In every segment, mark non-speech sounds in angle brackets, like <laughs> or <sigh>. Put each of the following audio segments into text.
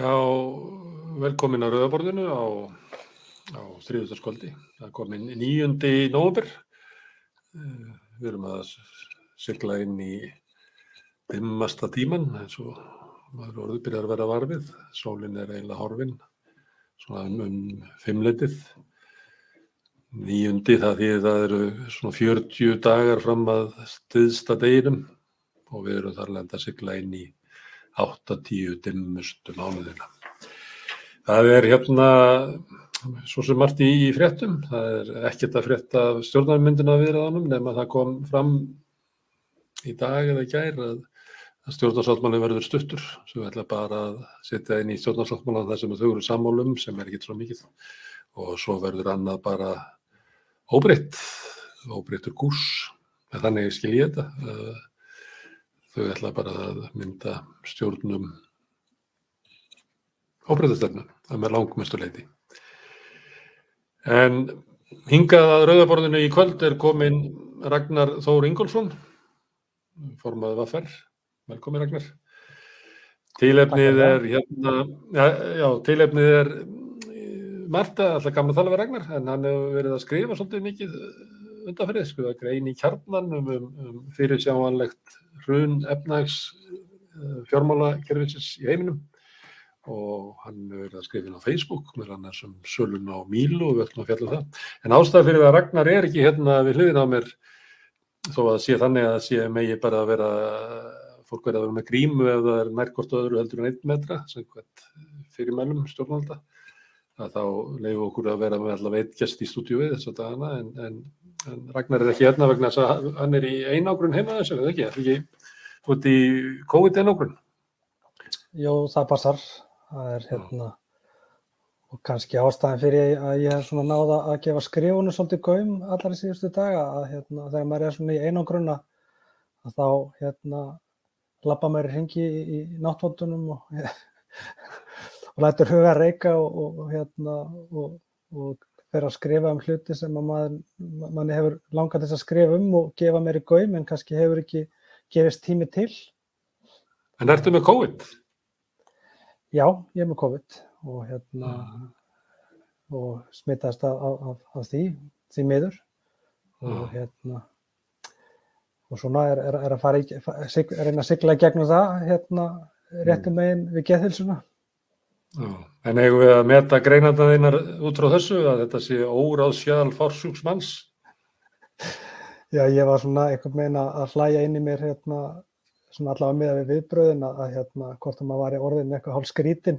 Já, velkomin að Rauðaborðinu á, á þriðutaskvöldi. Það kom inn 9. nóvember. Eh, Við erum að sigla inn í dimmasta tíman eins og maður orðið byrjar að vera varfið. Sólinn er eiginlega horfin, svona um, um fimmleitið. Níundi það því það eru svona 40 dagar fram að stiðsta deginum og við erum þar lenda að sigla inn í 8-10 dimmustu mánuðina. Það er hérna svo sem margt í, í fréttum. Það er ekkert að frétta stjórnarmyndina viðraðanum nema það kom fram í dag eða gær að, að stjórnarsáttmáli verður stuttur. Svo ætla bara að setja inn í stjórnarsáttmála það sem þau eru sammálum sem er ekki svo mikið og svo verður annað bara óbreytt, óbreyttur gús. Þannig skil ég þetta. Þau ætla bara að mynda stjórnum óbreyðastöfnum, það með langmestu leiti. En hingað að rauðaborðinu í kvöld er komin Ragnar Þór Ingólfsson, formaðið var ferr. Velkomin Ragnar. Tilefnið er hérna, já, já tilefnið er Marta, alltaf gaman að tala við Ragnar, en hann hefur verið að skrifa svolítið mikið undanferðið, sko, að grein í kjarnan um, um fyrirsjáanlegt hrun efnags fjármálakerfisins í heiminum og hann verið að skrifa inn á Facebook með hann þessum sölun á Mílu og við ætlum að fjalla um það. En ástæða fyrir að Ragnar er ekki hérna við hliðin á mér þó að sé þannig að sé megi bara að vera fólk verið að vera með grímu ef það er nærkort öðru heldur en einn metra sem hvert fyrir mælum stjórnvalda að þá leifu okkur að vera með allavega eitt gest í stúdíu við þess að dagana en, en, en Ragnar er ekki hérna vegna þess að hann er í einágrun heima þessu, eða ekki? Er ekki út í COVID einágrun? Jó, það passar. Það er hérna og kannski ástæðin fyrir að ég hef svona náða að gefa skrifunum svolítið gaum allar í síðustu daga að hérna þegar maður er svona í einágrunna að þá hérna lappa mér hringi í, í náttvotunum og <laughs> og lætur huga reyka og, og, hérna, og, og fer að skrifa um hluti sem að manni hefur langað þess að skrifa um og gefa í gaum en kannski hefur ekki gefist tími til. En ertu með COVID? Já, ég er með COVID og, hérna, mm. og smittast af, af, af því, því miður og mm. hérna og svona er, er, er að fara í, er reyna að sigla í gegnum það hérna réttum meginn við geðhilsuna. En eigum við að meta greinandaðinnar út frá þessu að þetta sé óráð sjálf fórsjúksmanns? Já, ég var svona einhvern veginn að hlæja inn í mér hérna, svona allavega miða við viðbröðin að, hérna, hvort að maður var í orðin eitthvað hálf skrítinn,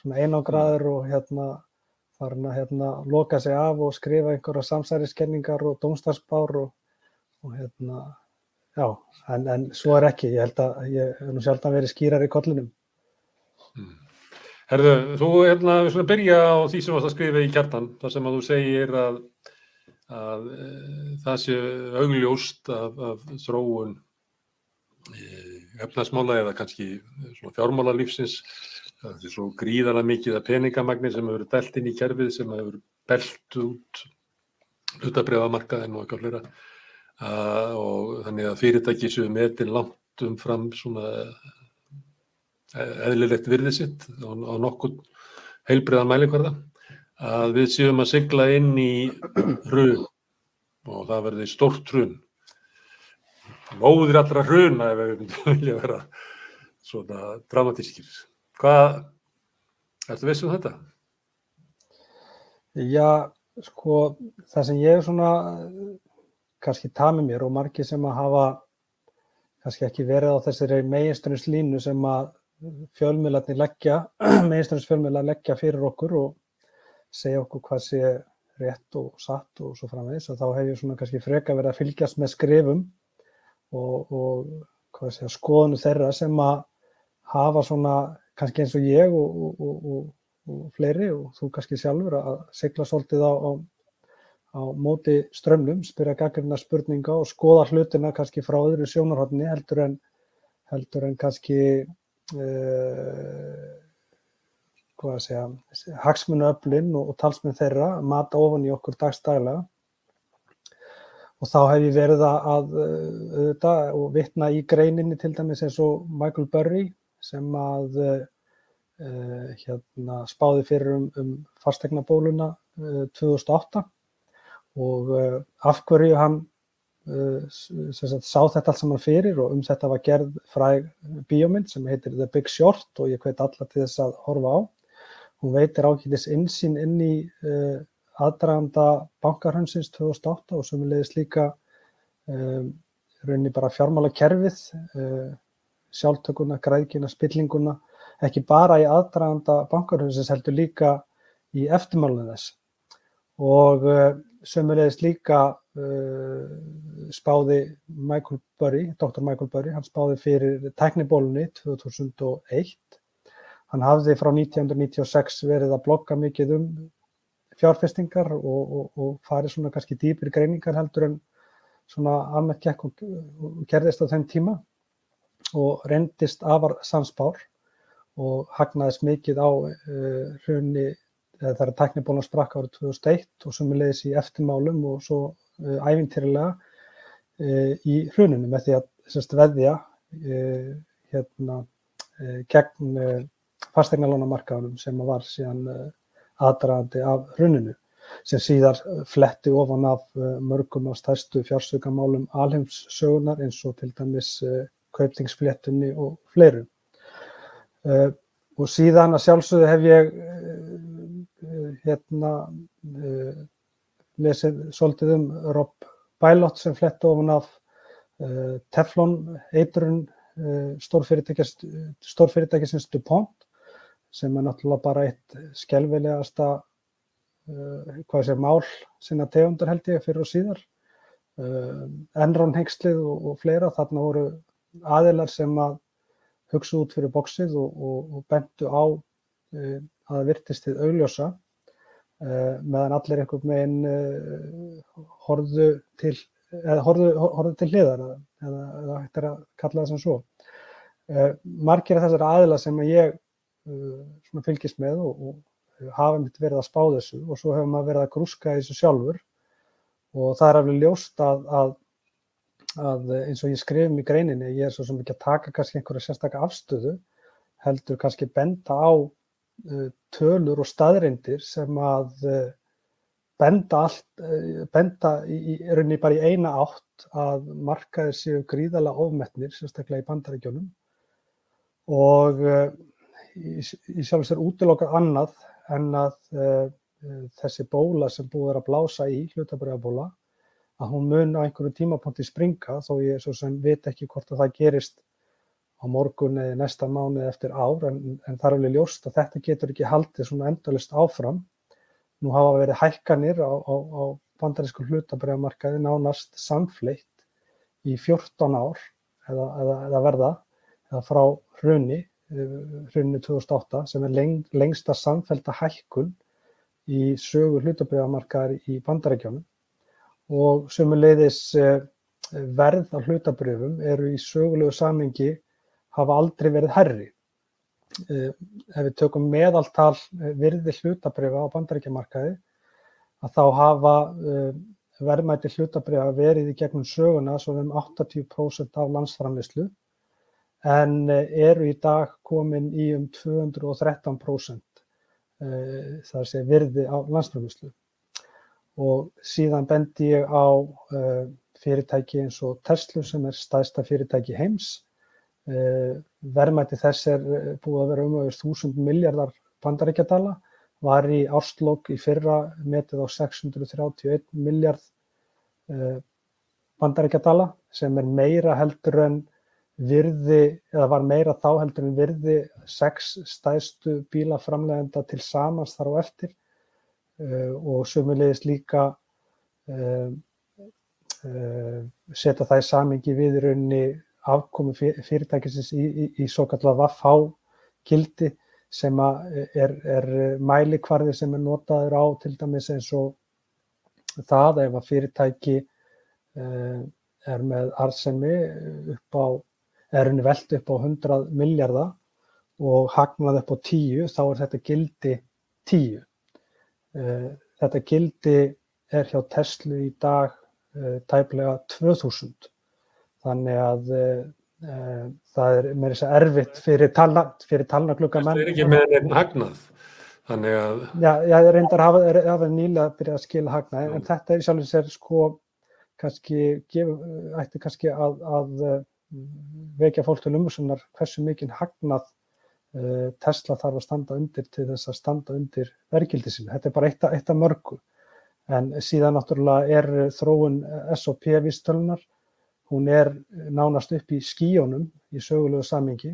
svona einangraður og hérna farin að hérna loka sig af og skrifa einhverja samsæriskenningar og dómstagsbár og, og hérna, já, en, en svo er ekki, ég held að ég hef nú sjálf að verið skýrar í kollinum. Mm. Herðu, þú hérna, við svona byrja á því sem þú ætti að skrifa í kjartan, þar sem að þú segir að, að e, það sé augljóst af, af þróun e, efnarsmála eða kannski svona fjármála lífsins, það er svo gríðarlega mikið að peningamagnir sem hefur belt inn í kerfið, sem hefur belt út hlutabriðamarkaðin og eitthvað flera og þannig að fyrirtæki séu metin langt um fram svona eðlilegt virði sitt á, nokkuð heilbriðan mælikvarða að við séum að sigla inn í hrun og það verði stórt hrun móður allra hruna ef við <laughs> vilja vera svona dramatískir hvað ertu veist um þetta? Já, sko það sem ég er svona kannski tamið mér og margi sem að hafa kannski ekki verið á þessari meginstunins línu sem að fjölmiðlarnir leggja, <clears throat> meðinstæðansfjölmiðlar leggja fyrir okkur og segja okkur hvað sé rétt og satt og svo framvegis og þá hef ég svona kannski freka verið að fylgjast með skrifum og, og hvað sé að skoðinu þeirra sem að hafa svona kannski eins og ég og, og, og fleiri og þú kannski sjálfur að sigla svolítið á, á, á móti strömmnum, spyrja gaggarina spurninga og skoða hlutina kannski frá öðru sjónarhóttni heldur en heldur en kannski hvað að segja, hagsmunuöflin og, og talsmenn þeirra mata ofan í okkur dagstæla. Og þá hef ég verið að auðvitað og vitna í greininni til dæmis eins og Michael Burry sem að uh, hérna, spáði fyrir um, um fastegnabóluna 2008 og af hverju hann sagt, sá þetta allt saman fyrir og um þetta var gerð fræg bíómynd sem heitir The Big Short og ég hveit alla til þess að horfa á. Hún veitir ákveðis insýn inn í uh, aðdraganda bankarhöndsins 2008 og sem við leiðist líka um, rauninni bara fjármála kerfið, uh, sjálftökuna, græðkina, spillinguna, ekki bara í aðdraganda bankarhöndsins heldur líka í eftirmálunum þess. Og uh, leiðist líka spáði Michael Burry, Dr. Michael Burry, hann spáði fyrir teknibólunni 2001. Hann hafði frá 1996 verið að blogga mikið um fjárfestingar og, og, og farið svona kannski dýpir greiningar heldur en svona almennt gekk og, gerðist á þeim tíma og reyndist afar samspár og hagnaðist mikið á uh, hrunni það er teknibólun sprakk árið 2001 og leiðis í eftirmálum og svo uh, æfintýrilega uh, í hruninu með því að sérst, veðja uh, hérna, gegn fastegnalánamarkaðunum sem var síðan aðdraðandi af hruninu sem síðar fletti ofan af mörgum af stærstu fjársökamálum alheimssögunar eins og til dæmis kauptingsfléttunni og fleiru. Og síðan að sjálfsögðu hef ég hérna lesið svolítið um Rob Bylot sem flett ofan af uh, Teflon eiturun uh, stórfyrirtækisins DuPont sem er náttúrulega bara eitt skelvilegasta uh, hvað sé mál sinna tegundar held ég fyrir og síðar. Enron hengslið og, og fleira þarna voru aðilar sem að hugsa út fyrir bóksið og, og, og bentu á að það virtist þið augljósa. Uh, meðan allir einhvern veginn uh, horfðu til eða horfðu, horfðu til hliðar eða, hægt er að kalla það sem svo. Uh, margir af þessar aðila sem ég fylgist með og, og hafa mitt verið að spá þessu og svo hefur maður verið að grúska þessu sjálfur. Og það er alveg ljóst að, að, að eins og ég skrifum í greininni ég er svo sem ekki að taka kannski einhverja sérstakka afstöðu heldur kannski benda á Eh, tölur og staðrindir sem að eh, benda, allt, eh, benda í, rauninni bara í eina átt að markaðir séu gríðala ofmetnir, sérstaklega í bandaríkjónum og í, í sjálf sér útilokkar annað en að uh, þessi bóla sem búið er að blása í, hlutabriðabóla, að hún mun á einhverju tímapunkti springa þó ég svo sem veit ekki hvort að það gerist á morgun eða næsta mánu eftir ár en, en það er alveg ljóst að þetta getur ekki haldið svona endalist áfram. Nú hafa verið hækkanir á, á, á bandarísku hlutabræðamarkaði nánast samfleitt í 14 ár eða, eða, eða verða eða frá hrunni, hrunni 2008 sem er leng, lengsta samfellta hækkun í sögur hlutabræðamarkaðar í bandaríkjónum og sömuleiðis eh, verð á hlutabröfum eru í sögulegu samengi hafa aldrei verið herri. Eh, ef við tökum meðaltal eh, virði hlutabriða á bandaríkjamarkaði að þá hafa eh, verðmæti hlutabriða verið í gegnum söguna svo um 80% af landsframleyslu en eru í dag komin í um 213% þar sé virði á landsframleyslu. Og síðan bendi ég á fyrirtæki eins og Tesla sem er staðsta fyrirtæki heims Eh, verðmæti þess er eh, búið að vera um aðeins 1000 miljardar bandaríkjadala, var í ástlokk í fyrra metið á 631 miljard eh, bandaríkjadala sem er meira heldur en virði, eða var meira þá heldur en virði sex stæðstu bílaframlegenda til samans þar á eftir. Og sömulegist líka setja það í samingi við í rauninni afkomi fyrirtækisins í, í, í svo kallar vaffhá gildi sem er, er mælikvarði sem er notaður á til dæmis eins og það ef að fyrirtæki uh, er með arsemi upp á, er henni veld upp á 100 miljardar og hagnað upp á 10 þá er þetta gildi 10. Uh, eh, þetta gildi er hjá Tesla í dag uh, tæplega 2000 Þannig að uh, það er með þess að erfitt fyrir, talna, fyrir talnaklukka Það er ekki með einn hagnað. Þannig að, Já, ég reyndar hafa, hafa nýlega byrjað að skila hagna, en, en þetta er í sjálfum sér sko kannski, gef, ætti kannski að, að eh, vekja fólk til umhersunar hversu mikinn hagnað Tesla þarf að standa undir til þess að standa undir verkildi sinni. Þetta er bara eitt, af- mörgu. En síðan náttúrulega er þróun SOP vístölunar, hún er nánast upp í skíjónum í sögulegu samingi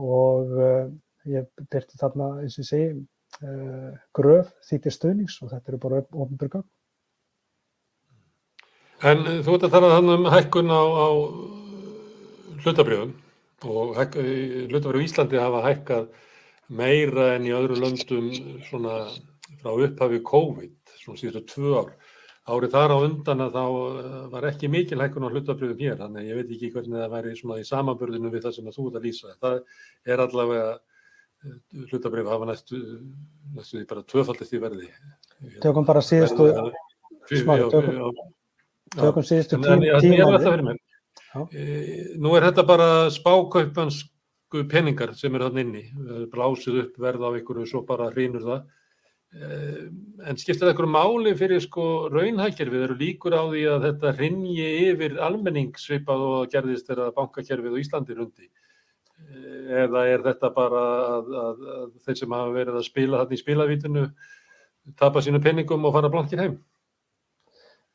og uh, ég byrti þarna, eins og segi, uh, gröf því til stuðnings og þetta eru bara ofnbjörgögn. en þú ert að tala þannig um hækkun á, á hlutabrjöfum og hlutabrjöf í Íslandi hafa hækkað meira en í öðru löndum svona frá upphafi COVID, svona síðustu tvö ár. Árið þar á undan að þá eh, var ekki mikil hækkun á hlutabrjöfum hér, þannig að ég veit ekki hvernig það væri svona í samanburðinu við það sem þú ert að lýsa. Það er allavega hlutabrjöf hafa næstu, næstu því bara tvöfaldist í verði. Tökum bara síðustu, Smári, Já, tökum- tökum síðustu En- tí, en ég- ég er alltaf tíma. fyrir mér. Já. E, Nú er þetta bara spákaupansku peningar sem er þannig inni, Eh, blásið upp verð á einhverju svo bara hrýnur það. E, En skiptir það einhverju máli fyrir sko raunhækkerfið, eru líkur á því að þetta hrynji yfir almenning svipað og gerðist þegar bankakerfið á Íslandi rundi? E, Eða er þetta bara að, að, að þeir sem hafa verið að spila þarna í spilavítinu tapa sínu peningum og fara blankir heim?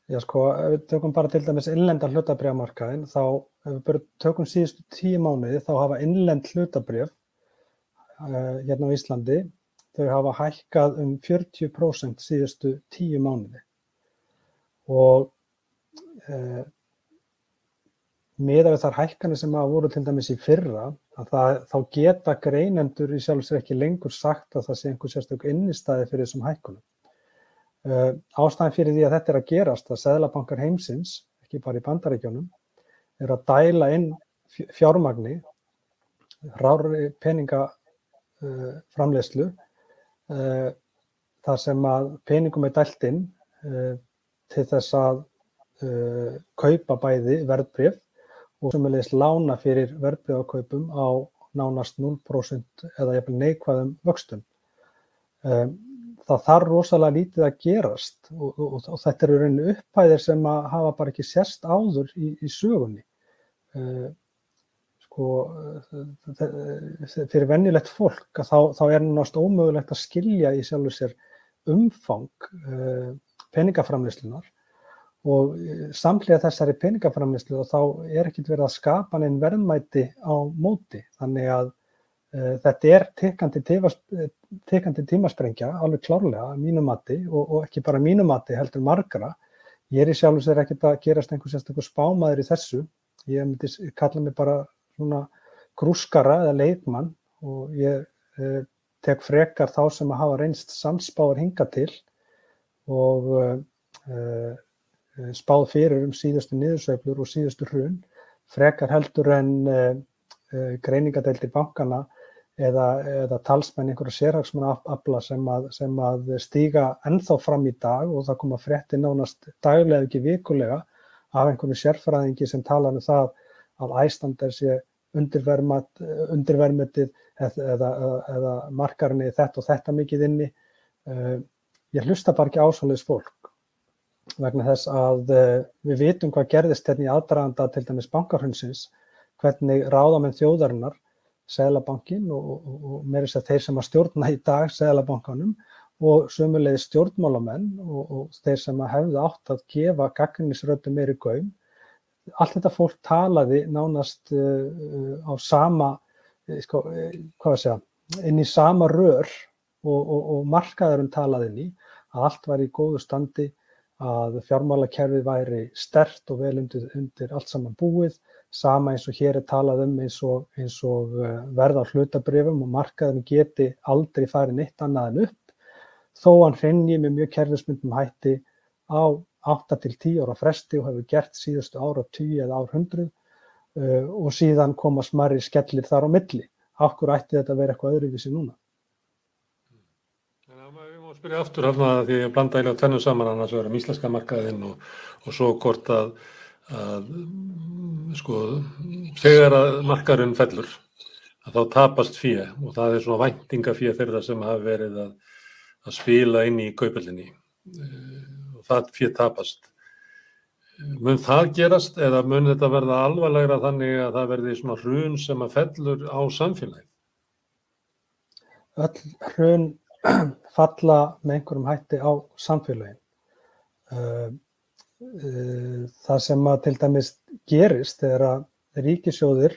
Já, sko, ef við tökum bara til dæmis innlenda hlutabrjámarkaðin, þá ef við bara tökum síðustu tíu mánuði, þá hafa innlend hlutabrjöf uh, hérna á Íslandi, þau hafa hækkað um 40% síðustu tíu mánuði. Og uh, miða við þar hækkanir sem hafa voru til dæmis í fyrra, að það, þá geta greinendur í sjálf sér ekki lengur sagt að það sé einhver sérstök innistæði fyrir þessum hækkunum. Uh, ástæðan fyrir því að þetta er að gerast að seðlabankar heimsins, ekki bara í bandaríkjónum, er að dæla inn fj- fjármagni, rári peninga uh, framleiðslu, uh, þar sem að peningum er dælt inn uh, til þess að uh, kaupa bæði verðbrif og sömulegis lána fyrir verðbrifakaupum á nánast 0% eða jafnvel neikvæðum vöxtum. Um, það þarf rosalega lítið að gerast og, og, og þetta eru rauninni upphæðir sem að hafa bara ekki sérst áður í, í sögunni. Uh, sko, þe- fyrir venjulegt fólk þá, þá er náttúrulega ómögulegt að skilja í sjálfur sér umfang uh, peningaframleyslunar og eh, samhliða þessari peningaframleyslu og þá er ekkert verið að skapa neinn verðmæti á móti. Þannig að uh, þetta er tekandi, tífas, tekandi tímasprengja alveg klárlega að mínu mati og, og ekki bara mínu mati heldur margra. Ég er í sjálfu sér ekkert að gerast einhver sérstaklega spámaður í þessu. Ég myndi kalla mig bara svona grúskara eða leikmann og ég uh, tek frekar þá sem að hafa reynst samspáður hinga til og uh, uh, spáð fyrir um síðustu niðursveiflur og síðustu hrun frekar heldur en uh, uh, greiningadeildir bankana eða, eða talsmenn einhverja sérhagsmanna afla sem að, sem að stíga ennþá fram í dag og það koma frétti nánast daglega ekki vikulega af einhverju sérfræðingi sem tala um það að æstandar sé undirvermetið eða, eða, eða markarinni þetta og þetta mikið inni. Uh, ég hlusta bara ekki ásvöldis fólk vegna þess að uh, við vitum hvað gerðist hérna í aðdraganda til dæmis bankarhundsins, hvernig ráðamenn þjóðarinnar, Sælabankin og, og, og meira þess að þeir sem að stjórna í dag Sælabankanum og sömulegði stjórnmálamenn og, og þeir sem að hefðu átt að gefa gaggrinnisrödu meiri gaum. Allt þetta fólk talaði nánast uh, á sama, uh, sko, hvað að segja, inn í sama rör og, og markaðurinn talaði inn í að allt var í góðu standi að fjármálakerfið væri stert og vel undir, undir allt saman búið, sama eins og hér er talað um eins og, eins og verða hlutabrifum og markaðurinn geti aldrei farið neitt annað en upp, þó hann hrinni með mjög kerfismyndum hætti á 8 til 10 ára fresti og hefur gert síðustu ára 10 eða ár 100 uh, og síðan koma smarri skellir þar á milli. Akkur ætti þetta að vera eitthvað öðruvísi núna? Við má spyrja aftur hérna því að blanda eiginlega tvennu saman annars vegar um íslenska markaðinn og, og svo hvort að, að sko, þegar að markarinn fellur að þá tapast fíja og það er svona væntingafíja þeirra sem hafa verið að, að spila inn í kaupellinni og það fíja tapast. Mun það gerast eða mun þetta verða alvarlegra þannig að það verði svona hrun sem að fellur á samfélagi? Öll hrun <clears throat> falla með einhverjum hætti á samfélagin. Það sem að til dæmis gerist er að ríkisjóðir,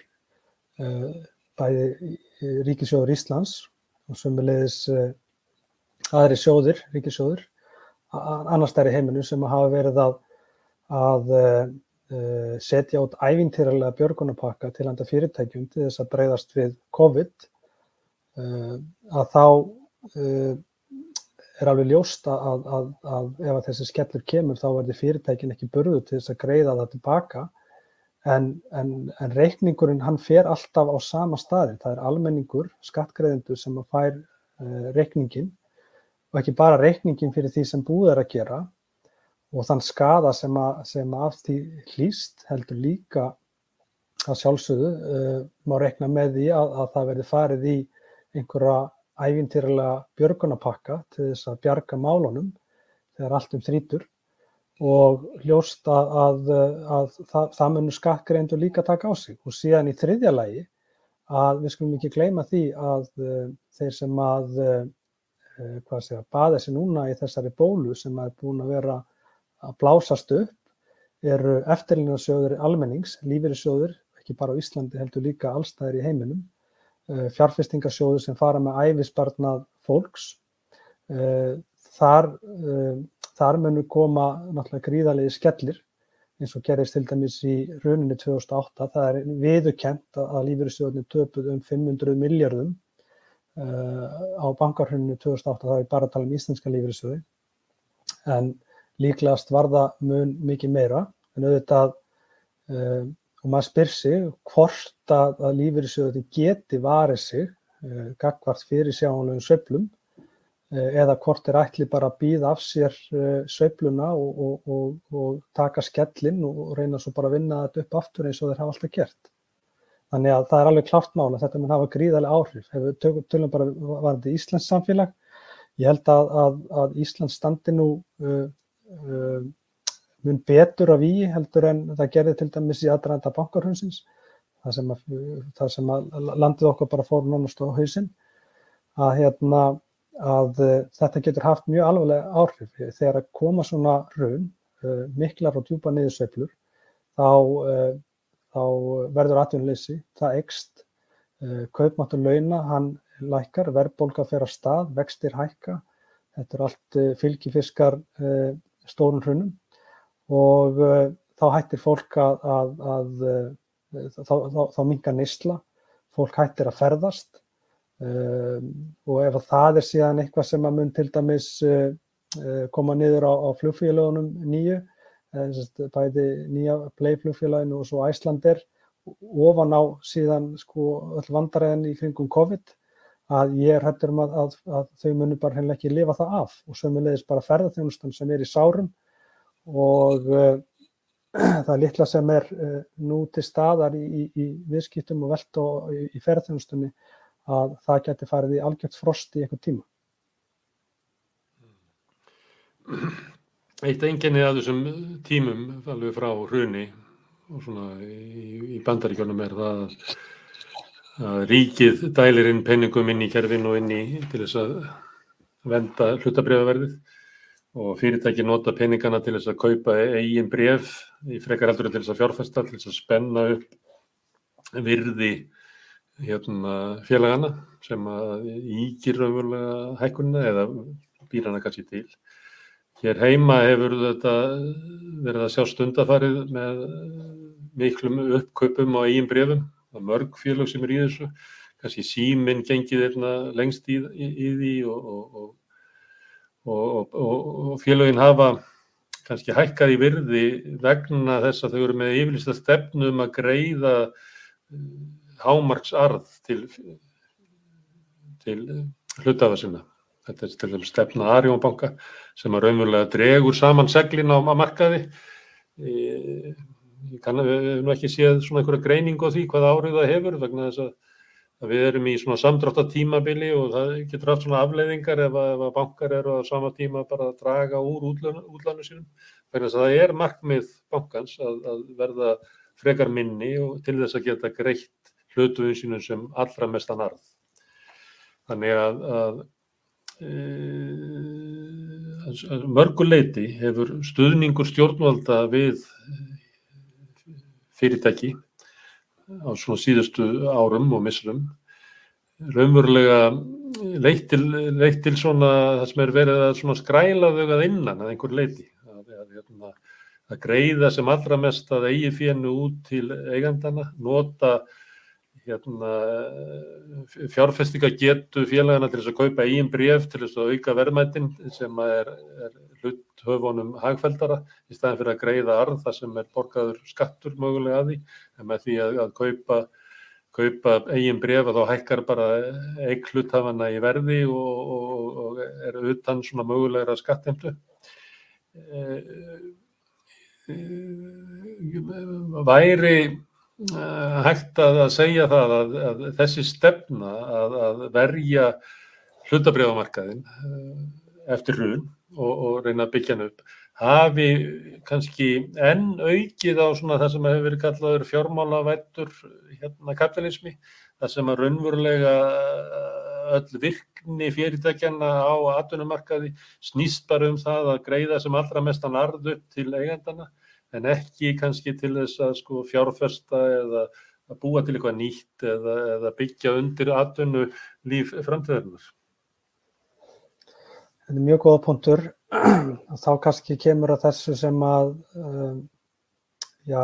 bæði ríkisjóður Íslands og sömulegis aðri sjóðir, ríkisjóður, annars stærri heiminu sem hafa verið að, að setja út ævintýralega björgunapakka til handa fyrirtækjum til þess að breyðast við COVID, að þá er alveg ljóst að, að, að ef þessi skellur kemur þá verður fyrirtækin ekki burðu til þess að greiða það tilbaka en, en, en reikningurinn hann fer alltaf á sama staði. Það er almenningur, skattgreðendur sem fær uh, reikningin og ekki bara reikningin fyrir því sem búið er að gera og þann skada sem, að, sem að af því hlýst heldur líka að sjálfsögðu uh, má reikna með því að, að það verður farið í einhverja ævintýralega björgunapakka til þess að bjarga málunum þegar allt um þrítur. Og hljóst að, að, að það, það munur skattgreindur líka taka á sig. Og síðan í þriðja lægi að við skulum ekki gleyma því að uh, þeir sem að uh, hvað segja, baða sér núna í þessari bólu sem er búin að vera að blásast upp eru eftirlinarsjóður almennings, lífeyrissjóður, ekki bara á Íslandi heldur líka allstæðir í heiminum fjárfestingarsjóður sem fara með æfisbarnað fólks. Þar, þar munur koma náttúrulega gríðarlegi skellir eins og gerist til dæmis í rauninni 2008. Það er viðukent að lífeyrissjóðunni töpuð um 500 miljardum á bankarhrauninu 2008. Það er bara að tala um íslenska lífeyrissjóði. En líklegast var það mun mikið meira. En auðvitað og maður spyr sig hvort að, að lífeyrissjóði geti varið sig uh, gagvart fyrir sjáanlegum sveiflum uh, eða hvort er ætli bara að býða af sér uh, sveifluna og, og, og, og taka skellin og reyna svo bara að vinna þetta upp aftur eins og þeir hafa alltaf gert. Þannig að það er alveg klart mál að þetta mun hafa gríðarlega áhrif. Ef við tökum tölum bara varðið Íslands samfélag, ég held að, að, að Íslands standi nú mun betur af í heldur en það gerði til dæmis í aðræðanda bankarhundsins það sem, að, það sem landið okkar bara fór nánast á hausinn að, hérna, að þetta getur haft mjög alveglega áhrif þegar að koma svona raun miklar og djúpa niðursveiflur þá, þá verður atvinnuleysi, það ekst kaupmáttur launa, hann lækkar, verðbólka fer að stað, vextir hækka. Þetta er allt fylgifiskar stórun hrunum og þá hættir fólk að, að, að þá, þá, þá mingar neysla, fólk hættir að ferðast. Og ef það er síðan eitthvað sem að mun til dæmis koma niður á, á flugfélagunum nýju, bæði nýja Play-flugfélaginu og svo Æslander ofan á síðan sko öll vandaræðin í kringum COVID að ég er hættur um að, að, að þau munir bara hennilega ekki lifa það af og sömulegis bara ferðarþjónustan sem er í sárum og uh, <clears throat> það er litla sem er uh, nú til staðar í, í, í viðskiptum og velt og í, í ferðarþjónustunni að það geti farið í algjört frost í einhver tíma. <clears throat> Eitt enginni að þessum tímum alveg frá hruni og svona í, í bandaríkjónum er það að, að ríkið dælir inn penningum inn í kerfin og inn í til þess að venda hlutabriðaverðið og fyrirtæki nota peningana til þess að kaupa eigin bref í frekar heldur til þess að fjárfesta, til þess að spenna upp virði hérna, félagana sem að ígir raunverulega hækkunna eða býr hana kannski til. Hér heima hefur þetta verið að sjá stundafarið með miklum uppkaupum á eigin brefum. Það er mörg félag sem er í þessu. Kannski síminn gengið lengst í, í, í því og, og, og, og félagin hafa kannski hækkað í virði vegna þess að þau eru með yfirlista stefnum að greiða hámarksarð til, til hlutafa sinna. Þetta er til dæmis stefna Arjónbanka sem að raunverulega dregur saman seglin á markaði. Ég kann að við hefum ekki séð svona einhverja greiningu á því hvað árið það hefur vegna þess að, að við erum í svona samdráttartímabili og það getur haft svona afleiðingar ef að, ef að bankar eru á sama tíma bara að draga úr útlánu sínum. Vegna þess að það er markmið bankans að, að verða frekar minni og til þess að geta greitt hlutuðum sínum sem allra mestan arð. Þannig að, að e, mörguleiti hefur stuðningur stjórnvalda við fyrirtæki á svona síðustu árum og misrum raunverulega leitt til, leitt til svona það sem er verið að skræla þau að innan að einhver leiti að, að, að, að greiða sem allra mest að eigi fjennu út til eigandana, nota hérna, fjárfestinga getu félagana til þess að kaupa eigin bref til þess að auka verðmættin sem er, er hlut höfunum hagfældara í staðin fyrir að greiða arð þar sem er borgaður skattur mögulega að því en með því að, að kaupa, kaupa eigin bref að þá hækkar bara eig hluthafana í verði og, og, og er utan svona mögulegra skattemtu. Væri Eh, hægt að segja það að, að þessi stefna að, að verja hlutabriðamarkaðin eh, eftir hrun og, og reyna að byggja hann upp hafi kannski enn aukið á svona það sem hefur verið kallaður fjármálavættur hérna kapitalismi, það sem að raunverulega eh, öll virkni fyrirtækjana á atvinnumarkaði snýst bara um það að greiða sem allra mestan arð upp til eigandana en ekki kannski til þess að sko fjárfesta eða að búa til eitthvað nýtt eða, eða byggja undir atvinnu líf framtíðarinnar. Þetta er mjög góða punktur. <clears throat> Þá kannski kemur að þessu sem að uh, já,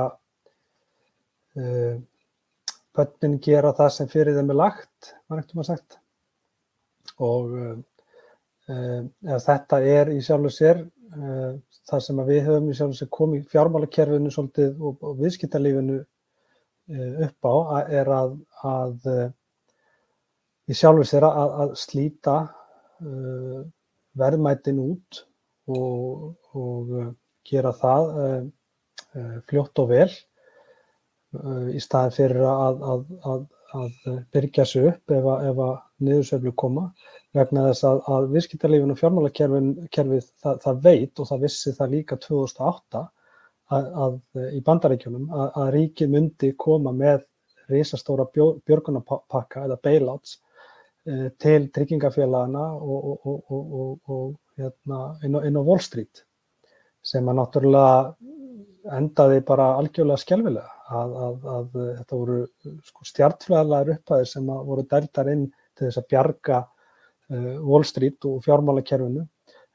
uh, bönnin gera það sem fyrir þeim er lagt, var ekkert um að sagt. Og uh, þetta er í sjálfu sér það sem við höfum í sjálf sem kom í fjármálakerfinu svolítið og, og viðskiptarlífinu eh, upp á er að, að eh, í sjálfu sér að, að slíta uh, verðmætin út og, og gera það uh, fljótt og vel uh, í staðin fyrir að, að byrja sig upp ef að niðursöflu koma vegna þess að, að viðskiptarlífin og fjármálakerfið það, það veit og það vissi það líka 2008 að, að í bandaríkjunum að, að ríkið myndi koma með risastóra björgunapakka eða bailouts e, til tryggingafélagana og, og, og, og hérna, inn, inn á Wall Street sem að náttúrulega endaði bara algjörlega skjálfilega að, að þetta voru sko, stjartflæðilegar upphæðir sem voru dæltar inn til þess að bjarga Eh, Wall Street og fjármálakerfinu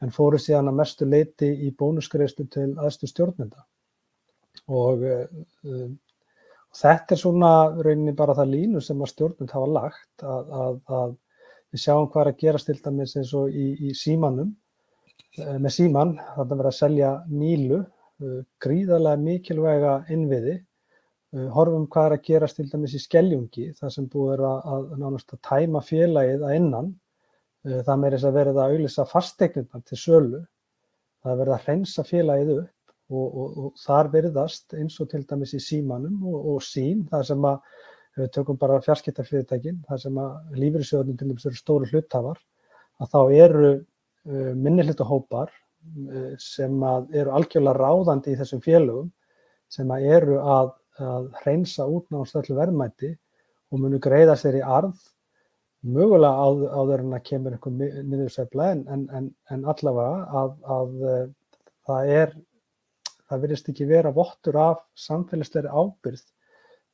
en fóru síðan að mestu leiti í bónusgreifslu til aðstu stjórnenda. Og uh, þetta er svona rauninni bara það línu sem að stjórnend hafa lagt að, að, að við sjáum hvað er að gera til dæmis eins og í, í símanum með síman, þannig að vera að selja mílu, uh, gríðarlega mikilvæga innviði. Horfum hvað er að gera til dæmis í skelljungi þar sem búið er að, að nánast að tæma félagið að innan. Eh, það með þess að verða að auðvisa fastegnirna til sölu. Það verða að hreinsa félagið upp og, og, og þar verðast eins og til dæmis í símanum og, og sín, það sem að, við tökum bara fjarskiptarfyrirtækin, það sem að lífriðsjóðunum til dæmis eru stóru hluttafar, að þá eru uh, minni hlutahópar uh, sem eru algjörlega ráðandi í þessum félögum sem að eru að, að hreinsa út náttúrulega öllu verðmæti og munu greiða sér í arð mögulega áður, áður en að kemur einhver niðursefla en, en, en, en allavega að, að uh, það er, það virðist ekki vera vottur af samfélagsleiri ábyrð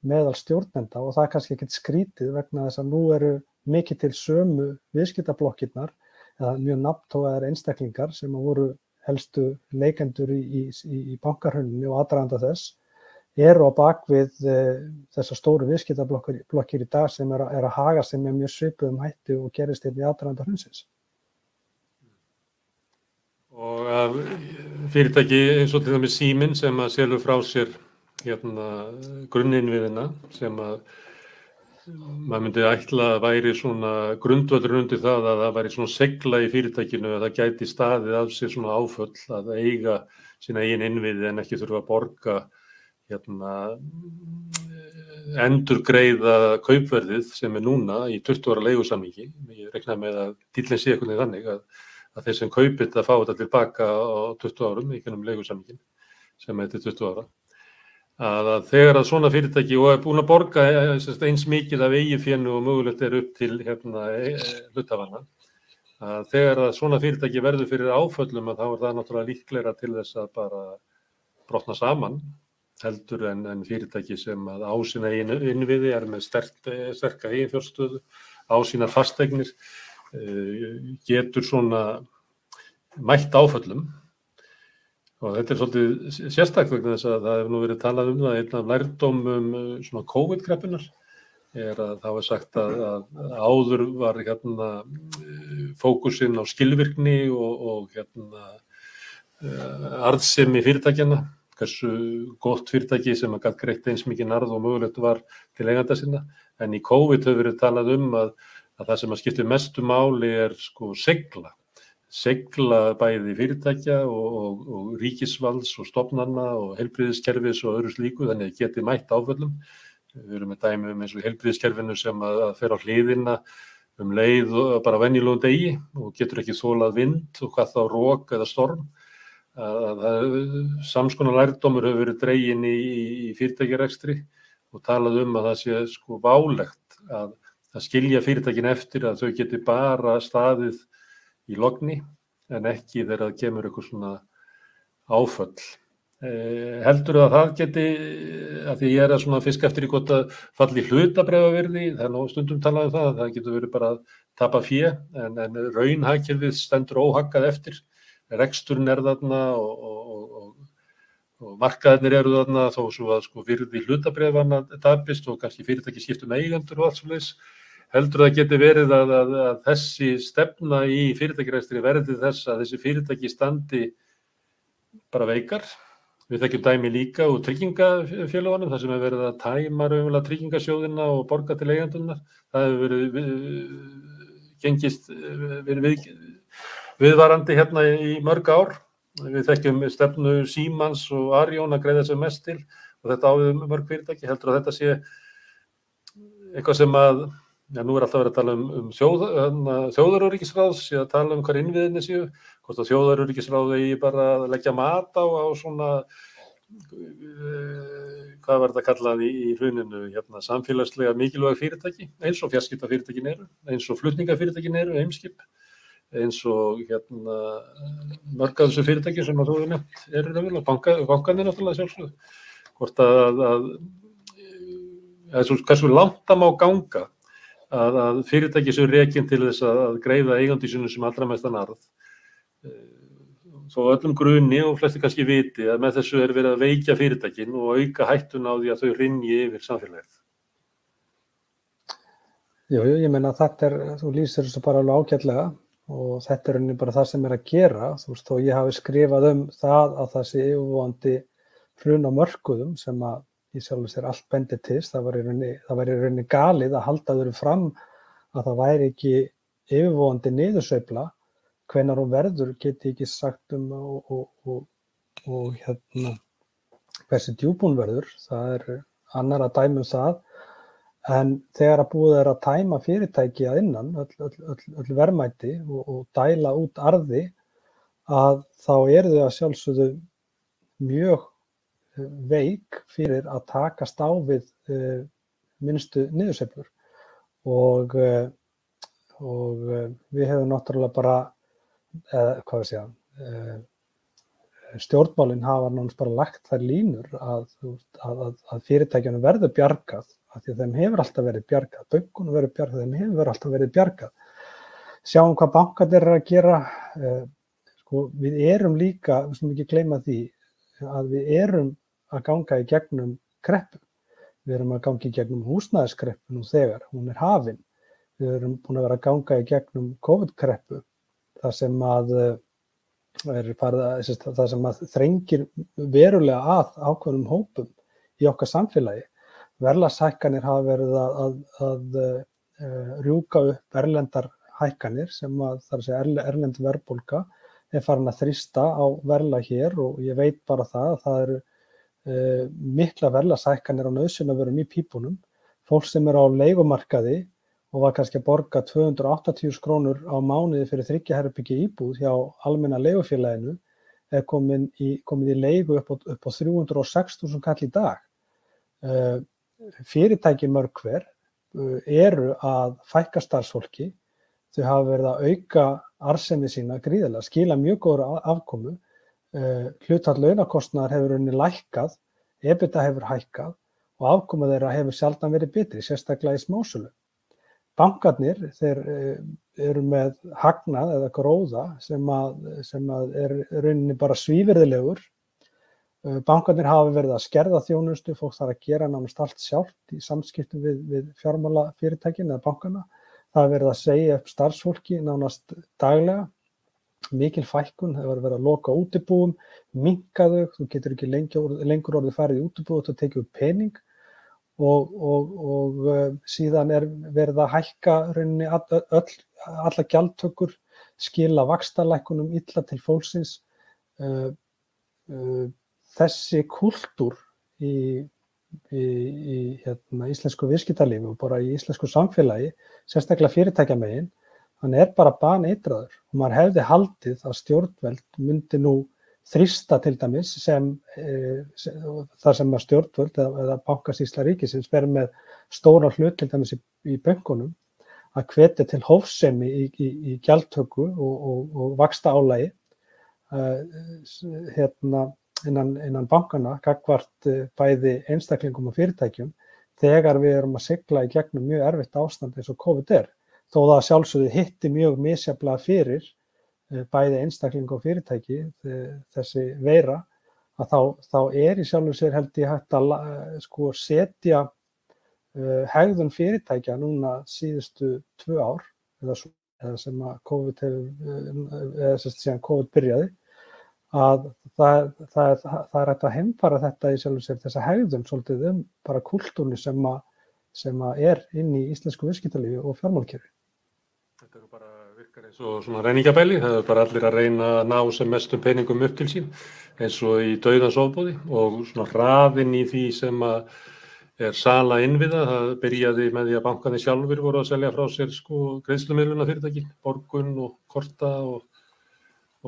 meðal stjórnenda og það er kannski ekkert skrítið vegna þess að nú eru mikið til sömu viðskiptablokkirnar eða mjög nafntóðaðar einstaklingar sem voru helstu leikendur í, í, í bankarhönni og aðdraganda þess eru á bakvið uh, þessar stóru viðskiptablokkir í dag sem er er að haga sem er mjög svipuðum hætti og gerist hérna í aðranda hrunsins. Og að fyrirtæki eins og til dæmis Síminn sem að selur frá sér hérna, grunninviðina sem að maður myndi ætla að væri svona grundvöldur undir það að það væri svona segla í fyrirtækinu að það gæti staðið af sér svona áföll að eiga sína eigin innviði en ekki þurfa að borga hérna, endur greiða kaupverðið sem er núna í 20 ára leigusammingi. Ég rekna með að dýllin sé eitthvað þannig að, að þeir sem kaupir þetta fá þetta tilbaka á 20 árum í gennum leigusammingin sem til 20 ára. Að, að þegar að svona fyrirtæki og er búin að borga eins mikið af eigifjennu og mögulegt er upp til hérna, hlutafanna, að þegar að svona fyrirtæki verður fyrir áföllum að þá er það náttúrulega líklegra til þess að bara brotna saman heldur en, en fyrirtæki sem að á sína innviði er með sterk, sterka eiginfjórstöðu, á sína fastegnir, getur svona mætt áföllum. Og þetta er svolítið sérstaklega þess að það hefur nú verið talað um það einn af lærdómum svona COVID-kreppunar er að það var sagt að, að áður var hérna fókusinn á skilvirkni og, og hérna arðsemi fyrirtækjana hversu gott fyrirtæki sem að gætt greitt eins mikið narð og mögulegt var til eiganda sinna. En í COVID hefur verið talað um að, að það sem að skipta mestu máli er sko segla. Segla bæði fyrirtækja og, og, og ríkisvalds og stopnarna og helbriðiskerfis og öðru slíku þannig að geti mætt áföllum. Við erum með dæmi um eins og helbriðiskerfinu sem að, að fer á hliðina um leið bara venjulóðum degi og getur ekki þólað vind og hvað þá rók eða storm samskonar lærdómur hefur verið dregin í, í fyrirtækjarekstri og talað um að það sé sko válegt að, að skilja fyrirtækin eftir að þau geti bara staðið í logni en ekki þegar það kemur eitthvað svona áföll. Eh, heldur að það geti, að því ég er að svona fisk eftir í gott að falli hlutabræðavirði, það er nú stundum talað um það, það getur verið bara að tapa fjö en, en raunhækjörfið stendur óhakkað eftir reksturinn er þarna og, og, og, og markaðinir eru þarna þó svo að sko virði hlutabrefana tapist og kannski fyrirtæki skiptum eigandur og allt svo leiðis. Heldur það geti verið að, að, að þessi stefna í fyrirtækiræstri verði þess að þessi fyrirtæki standi bara veikar. Við þekkjum dæmi líka úr tryggingafélagunum þar sem hefur verið að tæma raunverulega tryggingasjóðina og borga til eigandunar. Það hefur verið við, gengist, verið við, viðvarandi hérna í mörg ár. Við þekkjum stefnu Símans og Arjón að greiða sér mest til og þetta áður mörg fyrirtæki. Heldur að þetta sé eitthvað sem að, já nú er alltaf verið að tala um, um þjóð, þjóðaruríkisráðs, ég að tala um hvað innviðinni séu, hvort að þjóðaruríkisráði eigi bara að leggja mat á, á svona, hvað var þetta kallað í, í hruninu, hérna samfélagslega mikilvæg fyrirtæki, eins og fjarskiptafyrirtækin eru, eins og flutningafyrirtækin eru, heimskip eins og hérna, mörg af þessu fyrirtæki sem að þú hefur nefnt eru raunverulega, banka, bankanir náttúrulega sjálfsögðu, hvort að, að, að hversu langt það má ganga að, að fyrirtæki sem er reyginn til þess að greiða eigandi sinu sem allra mestan arð, þó öllum grunni og flesti kannski viti að með þessu er verið að veikja fyrirtækin og auka hættun á því að þau rinni yfir samfélagið. Jú, jú, ég menna þetta er, þú lýsir þessu bara alveg ágætlega og þetta er rauninni bara það sem er að gera. Þú veist þó ég hafi skrifað um það að það sé yfirvóandi hrun á mörkuðum sem að ég sjálfur sér allt bendi til það var í rauninni, rauninni galið að halda þurru fram að það væri ekki yfirvóandi niðursveifla. Hvenar hún verður geti ekki sagt um og, og, og, og hérna hversi djúbún verður. Það er annar að dæmu um það En þegar að búið er að tæma fyrirtæki að innan, öll, öll, öll, öll verðmæti og, og dæla út arði, að þá eru þau að sjálfsögðu mjög eh, veik fyrir að takast á við uh, minnstu niðurseflur. Og, uh, og uh, við hefum náttúrulega bara, hvað við segja, stjórnmálinn hafa náttúrulega bara lagt þær línur að, að, að fyrirtækjunum verður bjargað af því að þeim hefur alltaf verið bjargað, böngunum verið bjargað, þeim hefur alltaf verið bjargað. Sjáum hvað bankarnir er að gera, eh, sko, við erum líka, við slumum ekki gleyma því, að við erum að ganga í gegnum kreppu. Við erum að ganga í gegnum húsnæðiskreppu nú þegar, hún er hafinn. Við erum búin að vera að ganga í gegnum COVID-kreppu, það sem að, eh, að þrengir verulega að ákveðnum hópum í okkar samfélagi verðlagshækkanir hafa verið að, að, að uh, rjúka upp erlendar hækkanir sem að þar að segja erlend verðbólka er farin að þrista á verðlag hér og ég veit bara það að það eru uh, mikla verðlasækkanir á nöðsynavörum í pípunum. Fólk sem er á leikumarkaði og var kannski að borga 280 krónur á mánuði fyrir þryggjaherrbyggi íbúð hjá almenna leigufélaginu er komin í, komin í leigu upp á, á 306.000 kall í dag. Uh, fyrirtæki mörg hver uh, eru að fækka starfsfólki, þau hafa verið að auka arsenni sína gríðilega, skila mjög góður afkomu, uh, hlutall launakostnar hefur unni lækkað, ebita hefur hækkað og afkoma þeirra hefur sjaldan verið betri, sérstaklega í smásölu. Bankarnir þeir eh, eru með hagnað eða gróða sem að, sem að er rauninni bara svífyrðilegur. Eh, bankarnir hafa verið að skerða þjónustu, fólk þarf að gera nánast allt sjálft í samskiptum við, við fjármála fyrirtækin eða bankarna. Það hefur verið að segja upp starfsfólki nánast daglega, mikil fækkun, það hefur verið að loka útibúum, minka þau, þú getur ekki lengur, lengur orðið farið í útibú og þú tekið pening og, og, og uh, síðan er verið að hækka rauninni all, öll, alla gjaldtökur, skila vakstalækunum illa til fólksins. Þessi kultúr í, í, í hérna, íslensku viðskiptarlífi og bara í íslensku samfélagi, sérstaklega fyrirtækjamegin, hann er bara baneitraður. Og maður hefði haldið að stjórnveld myndi nú þrista til dæmis sem, e, sem þar sem að stjórnvöld eða, eða bankasísla ríkisins verður með stóra hlut til dæmis í, í böngunum að hvetja til hófsemi í, í, í gjaldtöku og, og, og vaksta álægi uh, hérna, innan, innan bankana, gagvart uh, bæði einstaklingum og fyrirtækjum þegar við erum að sigla í gegnum mjög erfitt ástand eins og COVID er. Þó það sjálfsögðu hitti mjög misjaflega fyrir Eh, bæði einstakling og fyrirtæki þessi veira að þá, þá er í sjálfur sér held ég hægt að eh, sko, setja uh, hegðun fyrirtækja núna síðustu tvö ár eða, eða sem að COVID hefur, eða sem COVID byrjaði að það, það, það er hægt að heimfara þetta í sjálfur sér þessa hegðun svolítið um bara kultúrni sem sem að er inn í íslensku viðskiptalífi og fjármálkerfi. Þetta eru bara virkar eins og svona reyningabæli, það er bara allir að reyna að ná sem mestum peningum upp til sín eins og í dauðans ofbóði og svona hraðin í því sem er sala innviða, það byrjaði með því að bankanir sjálfur voru að selja frá sér sko greiðslumiluna fyrirtæki, Borgun og Korta og,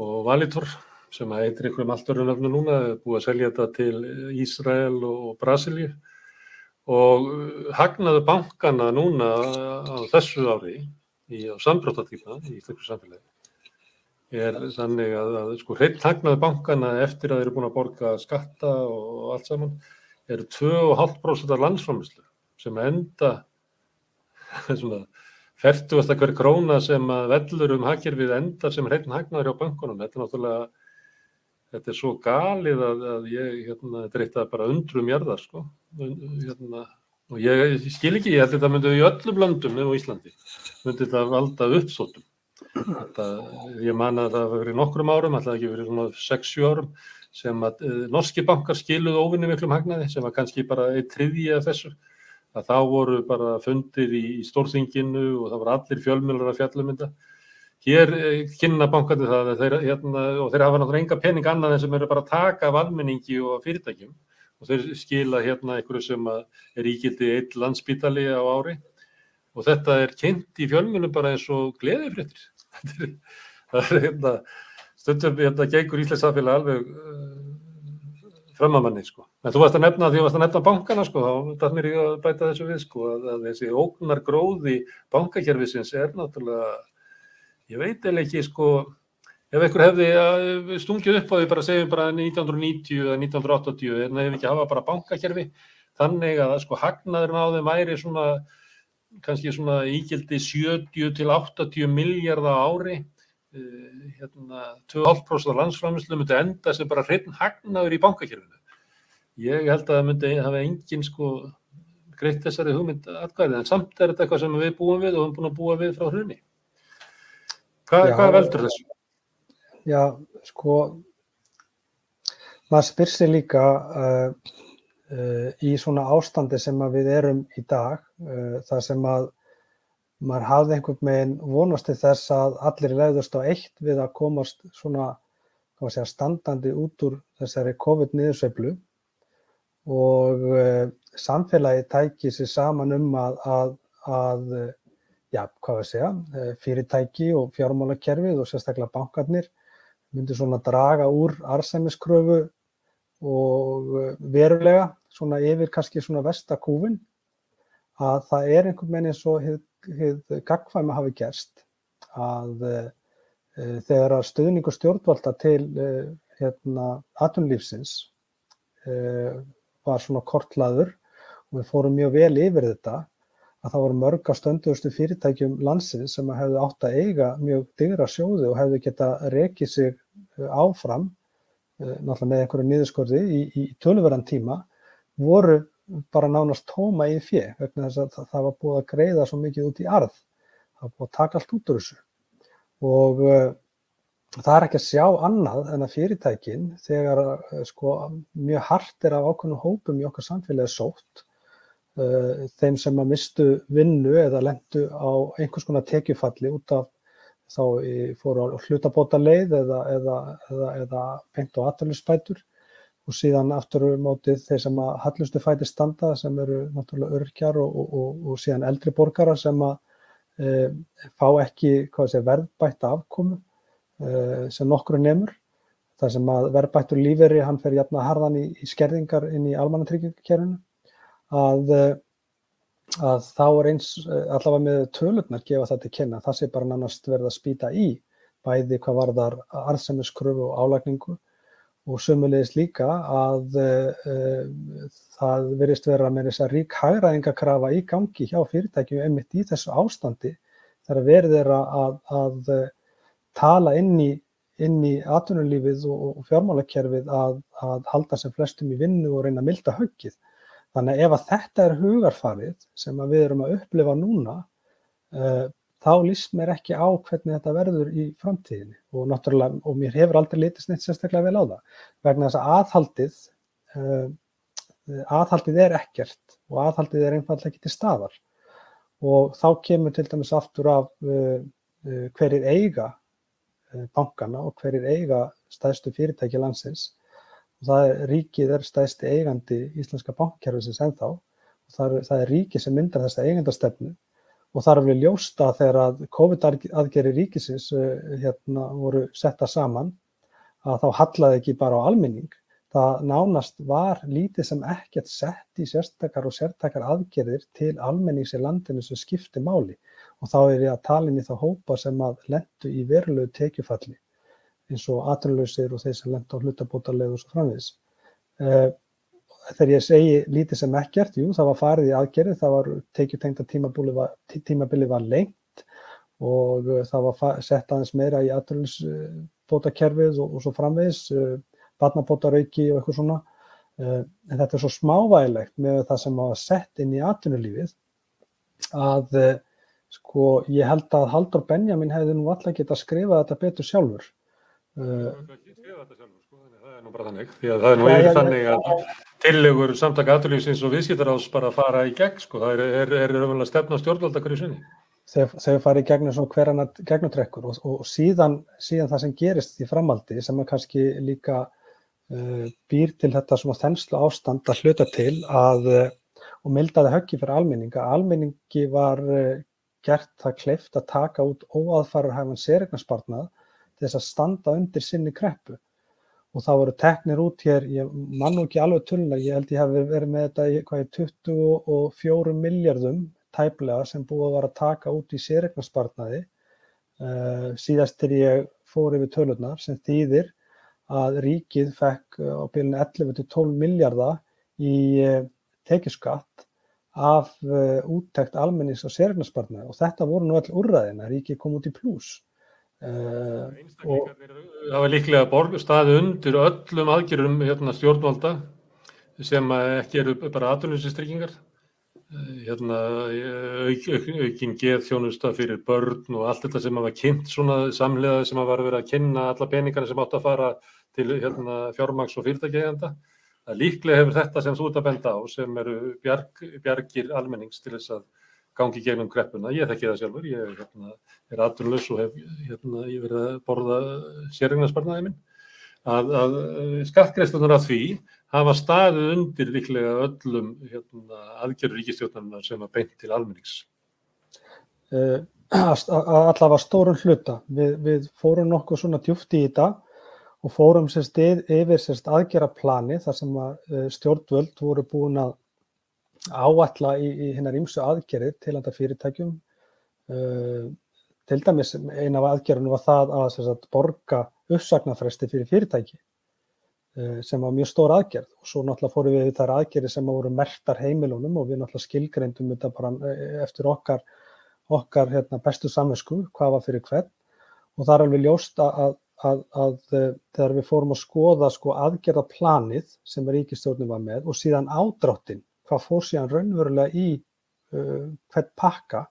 og Valitor sem að eitthvað einhverjum allt öru nöfnu núna, búið að selja þetta til Ísrael og Brasilíu og hagnaðu bankana núna á þessu ári í sambróttatíma í íslensku samfélagi er þannig að, að sko hreint hagnaði bankana eftir að þeir eru búin að borga skatta og allt saman eru 2,5% af landsframlýslu sem enda svona færtugast að hver króna sem að vellur um hagkerfið endar sem hreint hagnaður á bankunum. Þetta er náttúrulega, þetta er svo galið að, að ég, hérna, þetta er eitt að bara undrum jarðar, sko. Hérna, og ég, ég skil ekki, ég held þetta myndi í öllum löndum nefnum á Íslandi, myndi þetta valda uppsótum. Þetta, ég man að það verið nokkrum árum, alltaf ekki verið svona 6-7 árum, sem að e, norski bankar skiluðu óvinni miklum hagnaði, sem var kannski bara eitt triði af þessu, að þá voru bara fundir í, í stórþinginu og það voru allir fjölmjölar að fjallumynda. Hér e, kynna bankandi það þeir, hérna, og þeir hafa náttúrulega enga pening annað en sem eru bara að taka af almenningi og fyrirtækjum og þeir skila hérna einhverju sem er ígildi eitt landsbítali á ári og þetta er kynnt í fjölmunum bara eins og gleðifréttir. <laughs> það er hérna, stundum hérna gengur Íslands samfélag alveg uh, framamanni sko. En þú varst að nefna, því þú varst að nefna bankana sko, þá dætt mér ég að bæta þessu við sko, að, að þessi ógnar gróði bankakerfisins er náttúrulega, ég veit eða ekki sko, ef einhver hefði eh, stungið upp á því bara segjum bara 1990 eða 1980 en það hefði ekki hafa bara bankakerfi. Þannig að sko hagnaðurinn á þeim væri svona kannski svona ígildi 70 til 80 miljardar ári. Uh, hérna 2,5% af landsframislu myndi enda sem bara hreitn hagnaður í bankakerfinu. Ég held að það myndi hafa engin sko greitt þessari hugmynd atkvæði en samt er þetta eitthvað sem við búum við og við erum búin að búa við frá hrunni Hva, hvað veldur þessu? Já, sko, maður spyr sér líka uh, uh, í svona ástandi sem við erum í dag, uh, þar sem að maður hafði einhvern veginn vonast til þess að allir leiðast á eitt við að komast svona segja, standandi út úr þessari COVID-19 og samfélagi tæki sér saman um að, að, að já, hvað við segja, fyrirtæki og fjármálakerfið og sérstaklega bankarnir myndi svona draga úr arsæmiskröfu og verulega svona yfir kannski svona vestakúfin að það er einhvern veginn eins og hefð gagfæmi hafi gerst að e, þegar að stuðningu stjórnvalda til e, hérna atunlífsins e, var svona kortlaður og við fórum mjög vel yfir þetta að það voru mörg á stönduðustu fyrirtækjum landsins sem hefðu átt að eiga mjög digra sjóði og hefðu geta rekið sig áfram náttúrulega með einhverju niðurskorði í, í tölverðan tíma voru bara nánast tóma í fjö vegna þess að það, var búið að greiða svo mikið út í arð. Það var búið að taka allt út úr þessu. Og uh, það er ekki að sjá annað en að fyrirtækin þegar uh, sko, mjög hart er af ákveðnum hópum í okkar samfélagi sótt, þeim sem að mistu vinnu eða lendu á einhvers konar tekjufalli út af þá fóru á hlutabóta leið eða, eða, eða, eða pengt og aðtölusspætur og síðan aftur mótið þeir sem að hallustu fæti standa sem eru náttúrulega örkjar og, og, og, og síðan eldri borgara sem að e, fá ekki sé, verðbætta afkomu e, sem nokkru nefnur. Það sem að verðbættur líferi hann fer jafna harðan í, í skerðingar inn í almannatryggingakerfinu að, e, að þá er eins allavega með tölurnar gefa þetta kynna. Það sé bara nánast verða að spýta í bæði hvað varðar arðsemiskröfu og álagningu og sömulegis líka að uh, það verist vera með þess að rík hægræðingakrafa í gangi hjá fyrirtækjum einmitt í þessu ástandi þegar verið er að, að tala inn í, í atvinnulífið og fjármálakerfið að, að halda sem flestum í vinnu og reyna að milda höggið. Þannig að ef að þetta er hugarfarið sem við erum að upplifa núna uh, þá líst mér ekki á hvernig þetta verður í framtíðinni. Og náttúrulega, og mér hefur aldrei litist neitt sérstaklega vel á það, vegna þess að aðhaldið, uh, aðhaldið er ekkert og aðhaldið er einfallega ekki til staðar. Og þá kemur til dæmis aftur af uh, hverjir eiga bankana og hverjir eiga stæðstu fyrirtæki landsins það er ríkið er stæðsti eigandi íslenska bankkerfisins ennþá. Og það er, það er ríkið sem myndar þessa eigandastefnu og það er alveg ljósta þegar að COVID-aðgeri ríkisins eh, hérna, voru setta saman að þá hallaði ekki bara á almenning. Það nánast var lítið sem ekkert sett í sérstakar og sértakar aðgerðir til almennings í landinu sem skipti máli. Og þá er ég að tala inn í þá hópa sem að lendu í verulegu tekjufalli eins og aturlausir og þeir sem lendu á hlutabótarlegu og svo framviðis. Eh, þegar ég segi lítið sem ekkert, jú, það var farið í aðgerið, það var tekjutengta tímabili var, tímabili var lengt og uh, það var sett aðeins meira í aðrölusbótakerfið og, og svo framvegis, uh, barnabótarauki og eitthvað svona. Uh, en þetta er svo smávægilegt með það sem var sett inn í atvinnulífið að sko ég held að Haldur Benjamin hefði nú alltaf getað að skrifa þetta betur sjálfur. Það er sjálfur sko, það er nú bara þannig, því að það er nú yfir þannig að tillegur samtaka aðlýfsins og viðskiptaráðs bara að fara í gegn sko, það er, er, er raunverulega stefna stjórnvalda hverju sinni. Þegar farið í gegnum svona hverjana gegnutrekkur og, og síðan, síðan það sem gerist í framaldi sem er kannski líka uh, býr til þetta svona þenslu ástand að hluta til að uh, og mildaði höggi fyrir almenninga. Almenningi var uh, gert það kleift að taka út óaðfararhæfan sérignarspartnað til þess að standa undir sinni kreppu. Og það voru teknir út hér, ég mann nú ekki alveg tullina, ég held ég hef verið með þetta í hvað er 24 miljardum tæplega sem búið vera að taka út í sérregnarspartnaði uh, síðast til ég fór yfir tölurnar sem þýðir að ríkið fekk á byrjunni 11-12 miljardar í uh, tekjuskatt af úttekt almennings og sérregnarspartnaði og þetta voru nú all úrræðina, ríkið kom út í pluss Uh, það var líklega borg, staði undir öllum aðgjörum hérna, stjórnvalda sem ekki eru bara aðlunsinstryggingar uh, hérna, auk, auk, aukinn geð þjónusta fyrir börn og allt þetta sem var kynnt svona samlega sem var verið að kynna alla peningarna sem átt að fara til hérna, fjármags og fyrirtækjeganda líklega hefur þetta sem þú ert að benda á sem eru bjarg, bjargir almennings til þess að gangi gegnum kreppuna. Ég þekki það sjálfur, ég hérna, er aðrunlaus og hef hérna, verið að borða sérregnarsparnaði minn. að, að skattgreifstunar að því hafa staðið undir líklega öllum hérna, aðgerður ríkistjórnarnar sem að beint til almennings. Uh, allavega stórun hluta. Við, við fórum nokkuð svona djúft í þetta og fórum sérst yfir sérst aðgerðaplani þar sem að uh, stjórnvöld voru búin að áætla í, í hinnar ímsu aðgerðir til þetta fyrirtækjum. Uh, til dæmis eina af aðgerðunum var það að sagt, borga uppsagnarfresti fyrir fyrirtæki uh, sem var mjög stór aðgerð og svo náttúrulega fórum við þar aðgerðir sem voru mertar heimilunum og við náttúrulega skilgreyndum þetta bara uh, eftir okkar, okkar hérna, bestu samvinsku, hvað var fyrir hvern og það er alveg ljóst að, að, að þegar við fórum að skoða sko, aðgerðaplanið sem ríkistjórnum var með og síðan ádráttinn hvað fór síðan raunverulega í uh, hvern pakka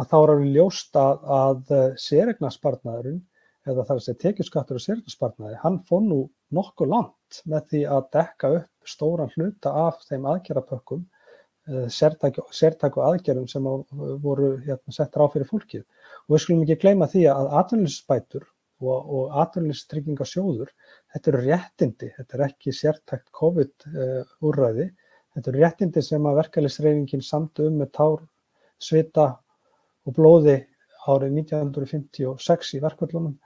að þá er alveg ljóst að, að uh, sérregnarspartnaðurinn eða þar að segja tekjuskattur og sérregnarspartnaði, hann fór nú nokkuð langt með því að dekka upp stóran hluta af þeim aðgerapökkum, uh, sértæku aðgerðum sem voru hérna, settar á fyrir fólkið. Og við skulum ekki gleyma því að atvinninsspætur og, og atvinnistryggingasjóður, þetta eru réttindi, þetta er ekki sértækt COVID-úrræði, uh, Þetta eru réttindi sem að verkefælisreifingin samtu um með tár, svita og blóði árið 1956 í verkvöldunum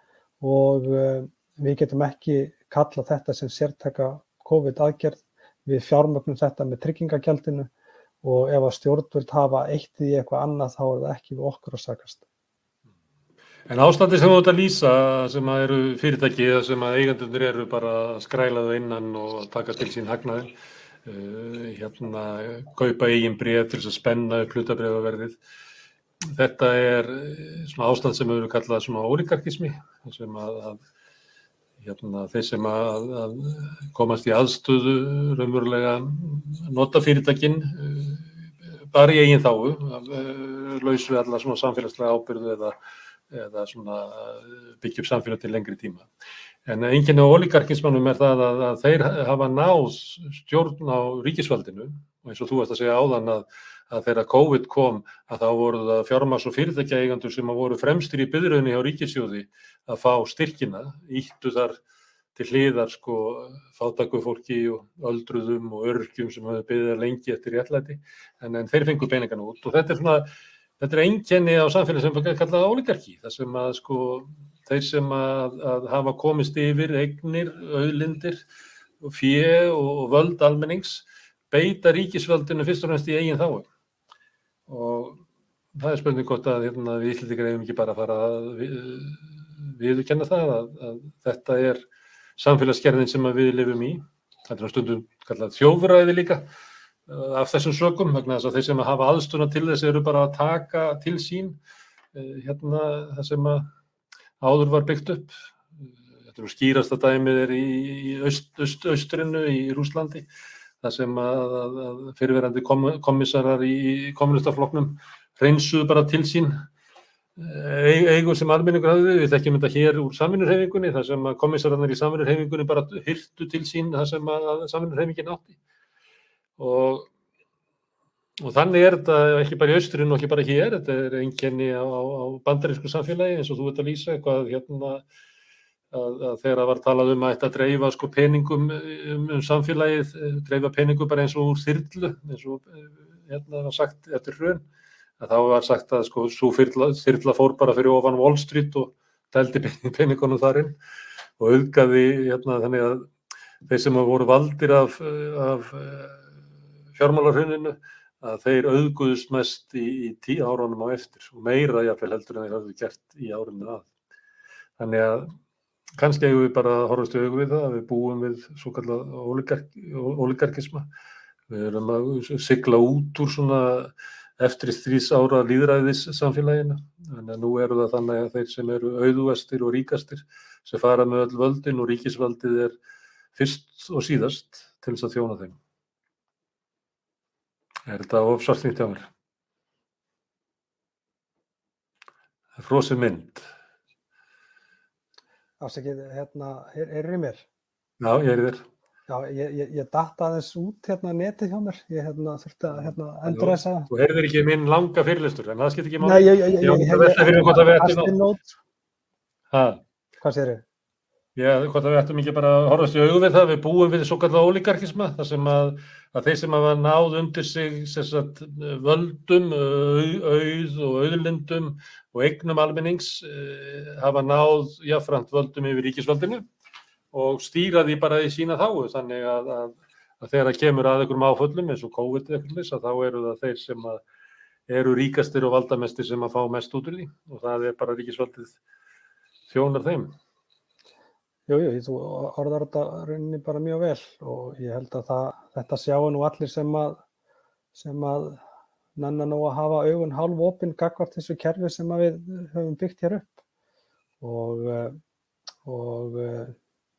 og uh, við getum ekki kalla þetta sem sértæka COVID aðgerð. Við fjármögnum þetta með tryggingagjaldinu og ef að stjórnvöld hafa eitt í eitthvað annað þá er það ekki við okkur að sakast. En ástandi sem þú ert að lýsa sem að eru fyrirtæki eða sem að eigendunir eru bara skrælaðu innan og taka til sín hagnaði hérna kaupa eigin bregð til að spenna upp hlutabreyfaverðið. Þetta er eh, svona ástand sem við höfum kallað svona ólíkarkismi sem að, að hérna, þeir sem að, að komast í aðstöðu raunverulega nota fyrirtækin uh, bara í eigin þáu uh, laus við alla svona samfélagslega ábyrðu eða, eða svona byggja upp samfélag til lengri tíma. En einnkynni á oligarkismannum er það að, að þeir hafa náð stjórn á ríkisvaldinu. Og eins og þú ert að segja áðan að, að þegar COVID kom að þá voru það fjármás og fyrirtækja eigandur sem voru fremstir í byðröðinni hjá ríkisjóði að fá styrkina, íttu þar til hliðar sko fátaku fólki og öldruðum og örgjum sem hafa byggðið lengi eftir réttlæti. En, en þeir fengu peningan út. Og þetta er svona, þetta er einkenni á samfélagi sem er kallað oligarki þar sem að sko þeir sem að, að hafa komist yfir eignir, auðlindir, fjö og völd almennings beita ríkisvöldinu fyrst og fremst í eigin þáu. Og það er spurning gott að hérna, við Íslandikar hefum ekki bara að fara að við, viðurkenna það að, að þetta er samfélagsgerðin sem við lifum í. Þetta er stundum kallað þjófræði líka af þessum sökum, vegna þess að þeir sem hafa aðstuna til þess eru bara að taka til sín uh, hérna það sem að áður var byggt upp. Þetta er skýrasta dæmið er í, í öst, öst, austrinu í Rúslandi þar sem að, að, að fyrirverandi kom, komissarar í kommunistafloknum reynsuðu bara til sín eigu sem almenningur hafði við þekkjum þetta hér úr samvinnurhefingunni þar sem að komissararnir í samvinnurhefingunni bara hyrtu til sín þar sem að samvinnurhefingin átti og Og þannig er þetta ekki bara í austrinu og ekki bara hér, þetta er einkenni á, á bandarísku samfélagi eins og þú ert að lýsa eitthvað hérna að, að þegar það var talað um að þetta dreifa sko peningum um, um samfélagið, dreifa peningum bara eins og úr þyrlu, eins og hérna var sagt eftir hrun, að þá var sagt að sko svo þyrla, þyrla fór bara fyrir ofan Wall Street og deldi peningunum þarinn og auðgaði hérna þannig að þeir sem voru valdir af, af fjármálarhuninu að þeir auðguðust mest í, í tíu árunum á eftir og meira jáfnveil heldur en þeir hafðu gert í árunum að. Þannig að kannski hefur við bara horfast auðvitað við það að við búum við svo kallað oligarkisma. Við erum að sigla út úr svona eftir þrís ára líðræðis samfélagina. Þannig að nú eru það þannig að þeir sem eru auðuestir og ríkastir sem fara með öll völdin og ríkisvaldið er fyrst og síðast til þess að þjóna þeim. Er þetta ofsvartnýtt hjá mér? Er frosið mynd. Afsakið, hérna, er það í mér? Já, ég er þér. Já, ég, ég, ég datta aðeins út hérna netið hjá mér. Ég hérna, þurfti að hérna, endur þess að... Þú heyrðir ekki minn langa fyrirlistur, en það skipt ekki máli. Nei, ég, ég, ég, ég hef veltað fyrir hvort að við ættum á... Hvað sér þið? Já, hvort að við ættum ekki bara að horfast í auðvið það, við búum við svo kallar ólíkarkisma, þar sem að, að þeir sem hafa náð undir sig sagt, völdum, auð og auðlindum og eignum almennings eh, hafa náð jáfnframt völdum yfir ríkisvöldinu og stýra því bara í sína þáu, þannig að, að, að þegar það kemur að einhverjum áföllum eins og COVID eitthvað, þá eru það þeir sem eru ríkastir og valdamestir sem að fá mest út úr því. Og það er bara ríkisvöldið þjónar þeim. Jú, jú, þú orðar þetta rauninni bara mjög vel og ég held að það, þetta sjáu nú allir sem að, sem að nanna nú að hafa augun hálf opinn gagvart þessu kerfi sem við höfum byggt hér upp. Og, og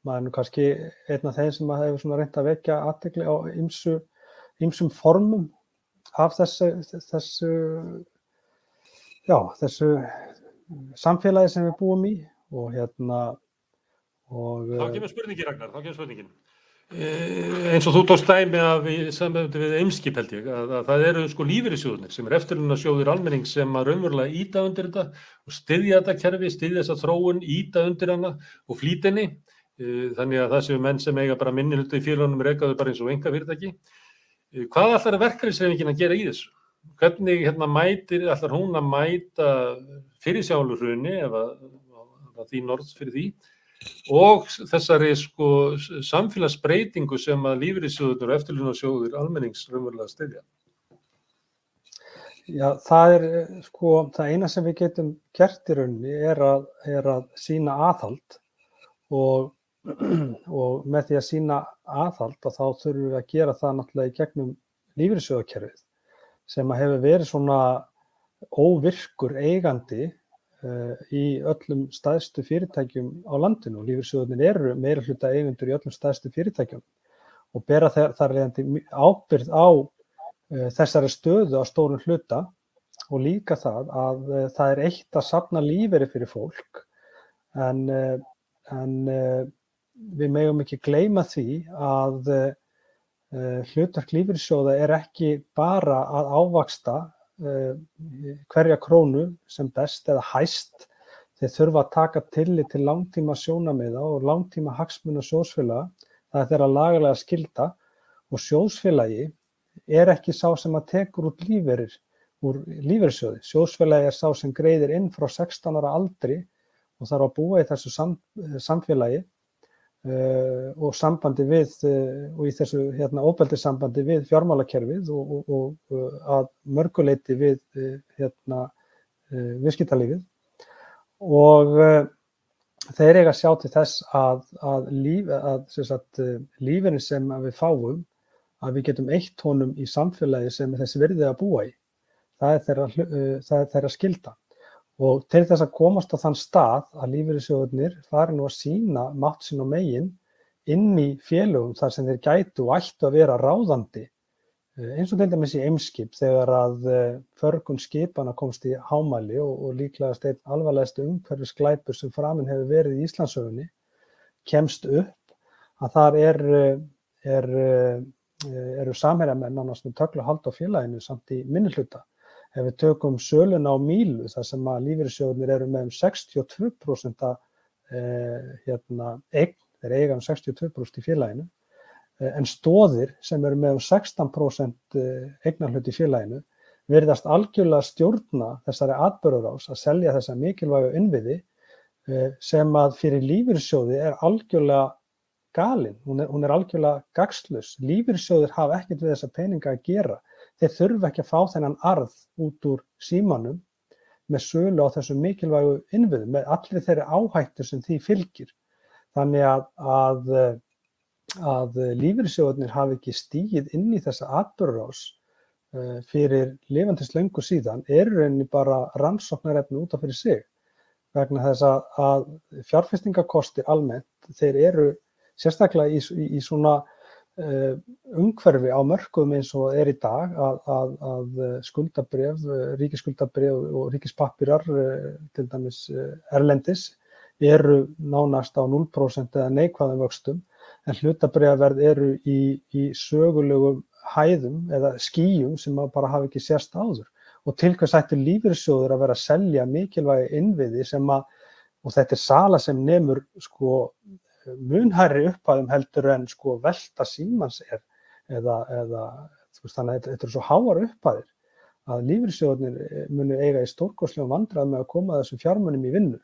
maður er nú kannski einn af þeim sem hefur svona reynd að vekja aðtegli á ymsu, ymsum formum af þessu, þessu, já, þessu samfélagi sem við búum í og hérna Og, þá kemur spurningin Ragnar, þá kemur spurningin. E, eins og þú tókst dæmi af samöfndi við Eimskip held ég, að, að það eru sko lífeyrissjóðunir sem er eftirlunarsjóður almenning sem að raunverulega íta undir þetta og styðja þetta kerfi, styðja þessa þróun, íta undir hana og flýtinni. E, þannig að það séu menn sem eiga bara minni hlutu í félagunum reykaðu bara eins og enga fyrirtæki. E, hvað allar er verkefnisreifingin að gera í þessu? Hvernig hérna mætir, allar hún að mæta að, að því norðs fyrir því og þessari sko samfélagsbreytingu sem að lífriðsjóður og eftirlunarsjóður almennings raunverulega styrja? Já, það er sko, það eina sem við getum gert í rauninni er að, er að sína aðhald og, <clears throat> og með því að sína aðhald og þá þurfum við að gera það náttúrulega í gegnum lífriðsjóðakerfið sem að hefur verið svona óvirkur eigandi í öllum staðstu fyrirtækjum á landinu. Og lífeyrissjóðunir eru meira hluta eigendur í öllum staðstu fyrirtækjum og bera þar reyndi ábyrð á uh, þessari stöðu á stórun hluta og líka það að uh, það er eitt að sapna líferi fyrir fólk. En, uh, en við megum ekki gleyma því að hlutverk lífeyrissjóða er ekki bara að ávaksta Eh, hverja krónu sem best eða hæst þeir þurfa að taka tillit til langtíma sjónamiða og langtíma hagsmuna sjósfélaga það er þeirra lagalega skilda og sjósfélagi er ekki sá sem að tekur út líferir úr lífersjóði. Sjósfélagi er sá sem greiðir inn frá 16 ára aldri og þarf að búa í þessu sam, samfélagi Uh, og sambandi við uh, og í þessu hérna óbeldissambandi við fjármálakerfið og, og, og uh, að mörguleiti við hérna viðskiptalífið. Og þeir eiga að sjá til þess að, að, líf, að sagt, lífinu sem við fáum að við getum eitt honum í samfélagi sem þessi verðið að búa í. Það er þeirra, það er þeirra skilda Og til þess að komast á þann stað að lífeyrissjóðunir fari nú að sína mátt sín og megin inn í félögum þar sem þeir gætu og ættu að vera ráðandi eh, eins og til dæmis í Eimskip þegar að eh, förgun skipana komst í hámæli og, og líklegast einn alvarlegast umhverfis glæpur sem framinn hefur verið í Íslandsögunni kemst upp að þar er, eh, er, eru samhærjamenn annars með töklu hald á félaginu samt í minnilhuta Ef við tökum söluna á Mílu þar sem að lífeyrissjóðunir eru með um 62% eh, hérna, eign, þeir eiga um 62% í félaginu, eh, en stóðir sem eru með um 16% eh, eignarhlut í félaginu verðast algjörlega stjórna þessari atbörður ás að selja þessa mikilvægu innviði sem að fyrir lífeyrissjóði er algjörlega galinn, hún er, hún er algjörlega gagslus. Lífeyrissjóðir hafa ekkert við þessa peninga að gera þeir þurfa ekki að fá þennan arð út úr símanum með sölu á þessu mikilvægu innviðu með allir þeirri áhættur sem því fylgir. Þannig að, að, að lífyrirsjóðunir hafi ekki stígið inn í þessa atbyrðurás uh, fyrir lifandis löngu síðan eru reyni bara rannsóknarefni út af fyrir sig vegna þess að, að fjárfestingakostir almennt þeir eru sérstaklega í, í, í svona Eh, umhverfi á mörgum eins og er í dag að, að, að skuldabref, ríkisskuldabref og ríkispappirar til dæmis erlendis eru nánast á 0% eða neikvæðum vöxtum en hlutabrefverð eru í, í sögulegum hæðum eða skýjum sem bara hafa ekki sérst áður. Og til hvers ættu lífyrsjóður að vera að selja mikilvægi innviði sem að og þetta er sala sem nefnur sko munhæri upphæðum heldur en sko velta símans er eða, eða veist, þannig að þetta eru svo háar upphæðir að lífriðsjóðunir munu eiga í stórkoslega vandrað með að koma þessum fjármunum í vinnu.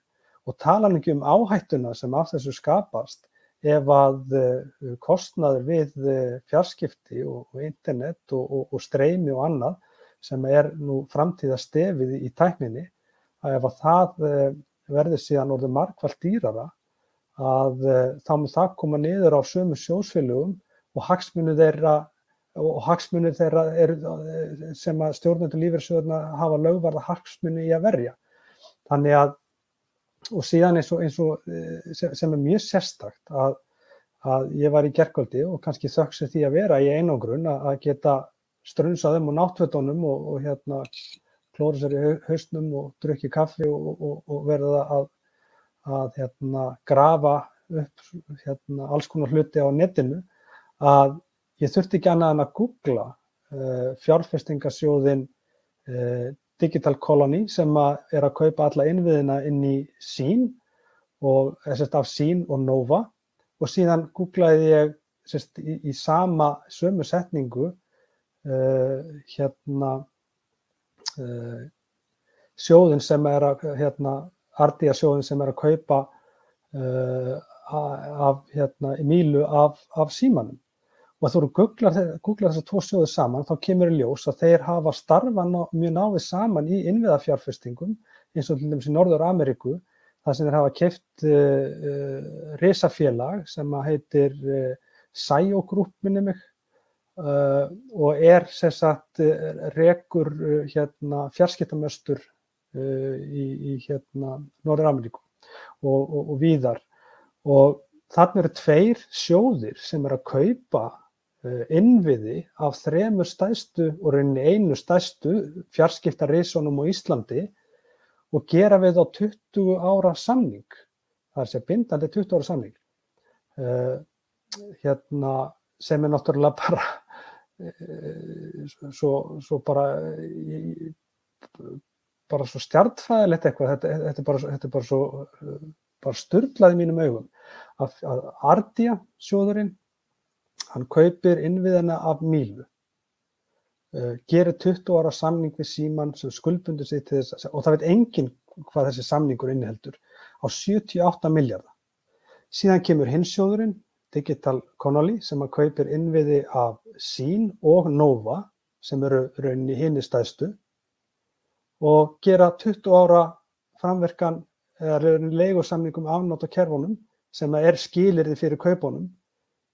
Og tala ekki um áhættuna sem af þessu skapast ef að uh, kostnaður við uh, fjarskipti og, internet og, og, og streymi og annað sem er nú framtíða stefið í tækninni að ef að það verður síðan orðið markvallt dýrara að þá mun það koma niður á sömu sjósfélögum og hagsmunir þeirra hagsmunir þeirra er, sem að stjórnendur lífeyrissjóðuna hafa lögvarða hagsmunni í að verja. Þannig að og síðan eins og, eins og eh, sem er mjög sérstakt að, að ég var í gerkvöldi og kannski þöksu því að vera í einangrun að geta strunsaðum og náttfötunum og, og hérna klóra sér í hausnum og drukki kaffi og, og verða að, að hérna grafa upp hérna alls konar hluti á netinu að ég þurfti ekki annað en að googla uh, fjárfestingasjóðin uh, Digital Colony sem að er að kaupa alla innviðina inn í sín og sérst, af sín og Nova. Og síðan googlaði ég sérst, í, í sama sömu setningu uh, hérna sjóðin sem er að hérna, Ardia sjóðin sem er að kaupa uh, af hérna, Mílu af, af símanum. Og þú eru að googla þessar tvo sjóðu saman þá kemur í ljós að þeir hafa starfan mjög návið saman í innviðafjárfestingum eins og til dæmis í Norður Ameríku þar sem þeir hafa keift uh, uh, risafélag sem heitir Sayo Group minni mig uh, og er sérsagt rekur uh, hérna, fjarskiptamöstur í, í hérna, Norður Ameríku og, og, og víðar og þannig eru tveir sjóðir sem er að kaupa Eh, innviði af þremur stæstu og rauninni einu stæstu fjarskiptarísónum á Íslandi og gera við á 20 ára samning. Það er sér bindandi 20 ára samning. Uh, hérna, sem er náttúrulega bara <laughs> uh, svo, svo bara bara svo stjartfæðilegt eitthvað þetta, þetta er bara, þetta er bara svo bara styrlaði mínum augum. Að, að Ardia sjóðurinn Hann kaupir innviðina af Mílu, uh, gerir 20 ára samning við Síman sem skuldbundur sig til þess og það veit enginn hvað þessi samningur inniheldur á 78 miljardar. Síðan kemur hinsjóðurinn, Digital Connolly, sem að kaupir innviði af Sín og Nova sem eru rauninni hinni stæðstu og gera 20 ára framverkan eða leigursamningum afnátt á kerfunum sem er skilirði fyrir kaupunum